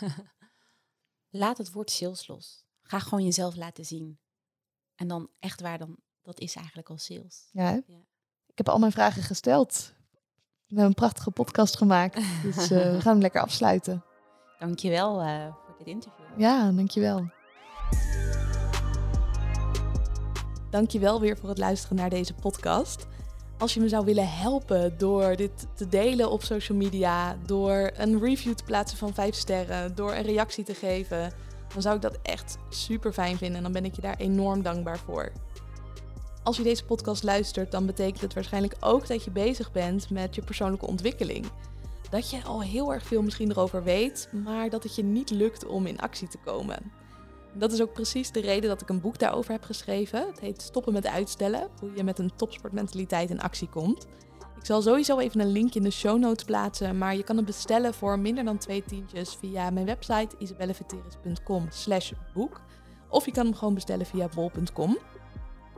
Laat het woord sales los. Ga gewoon jezelf laten zien. En dan echt waar, dan, dat is eigenlijk al sales. Ja. Ik heb al mijn vragen gesteld. We hebben een prachtige podcast gemaakt. Dus eh, we gaan hem lekker afsluiten. Dankjewel eh voor dit interview. Ja, dankjewel. Dankjewel weer voor het luisteren naar deze podcast. Als je me zou willen helpen door dit te delen op social media, door een review te plaatsen van 5 sterren, door een reactie te geven, dan zou ik dat echt super fijn vinden en dan ben ik je daar enorm dankbaar voor. Als je deze podcast luistert, dan betekent het waarschijnlijk ook dat je bezig bent met je persoonlijke ontwikkeling. Dat je al heel erg veel misschien erover weet, maar dat het je niet lukt om in actie te komen. Dat is ook precies de reden dat ik een boek daarover heb geschreven. Het heet Stoppen met uitstellen, hoe je met een topsportmentaliteit in actie komt. Ik zal sowieso even een link in de show notes plaatsen, maar je kan het bestellen voor minder dan twee tientjes via mijn website isabelleveteris.com slash boek. Of je kan hem gewoon bestellen via bol.com.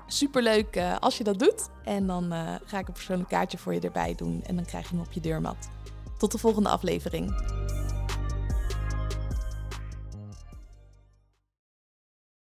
Superleuk eh, als je dat doet. En dan eh, ga ik een persoonlijk kaartje voor je erbij doen en dan krijg je hem op je deurmat. Tot de volgende aflevering.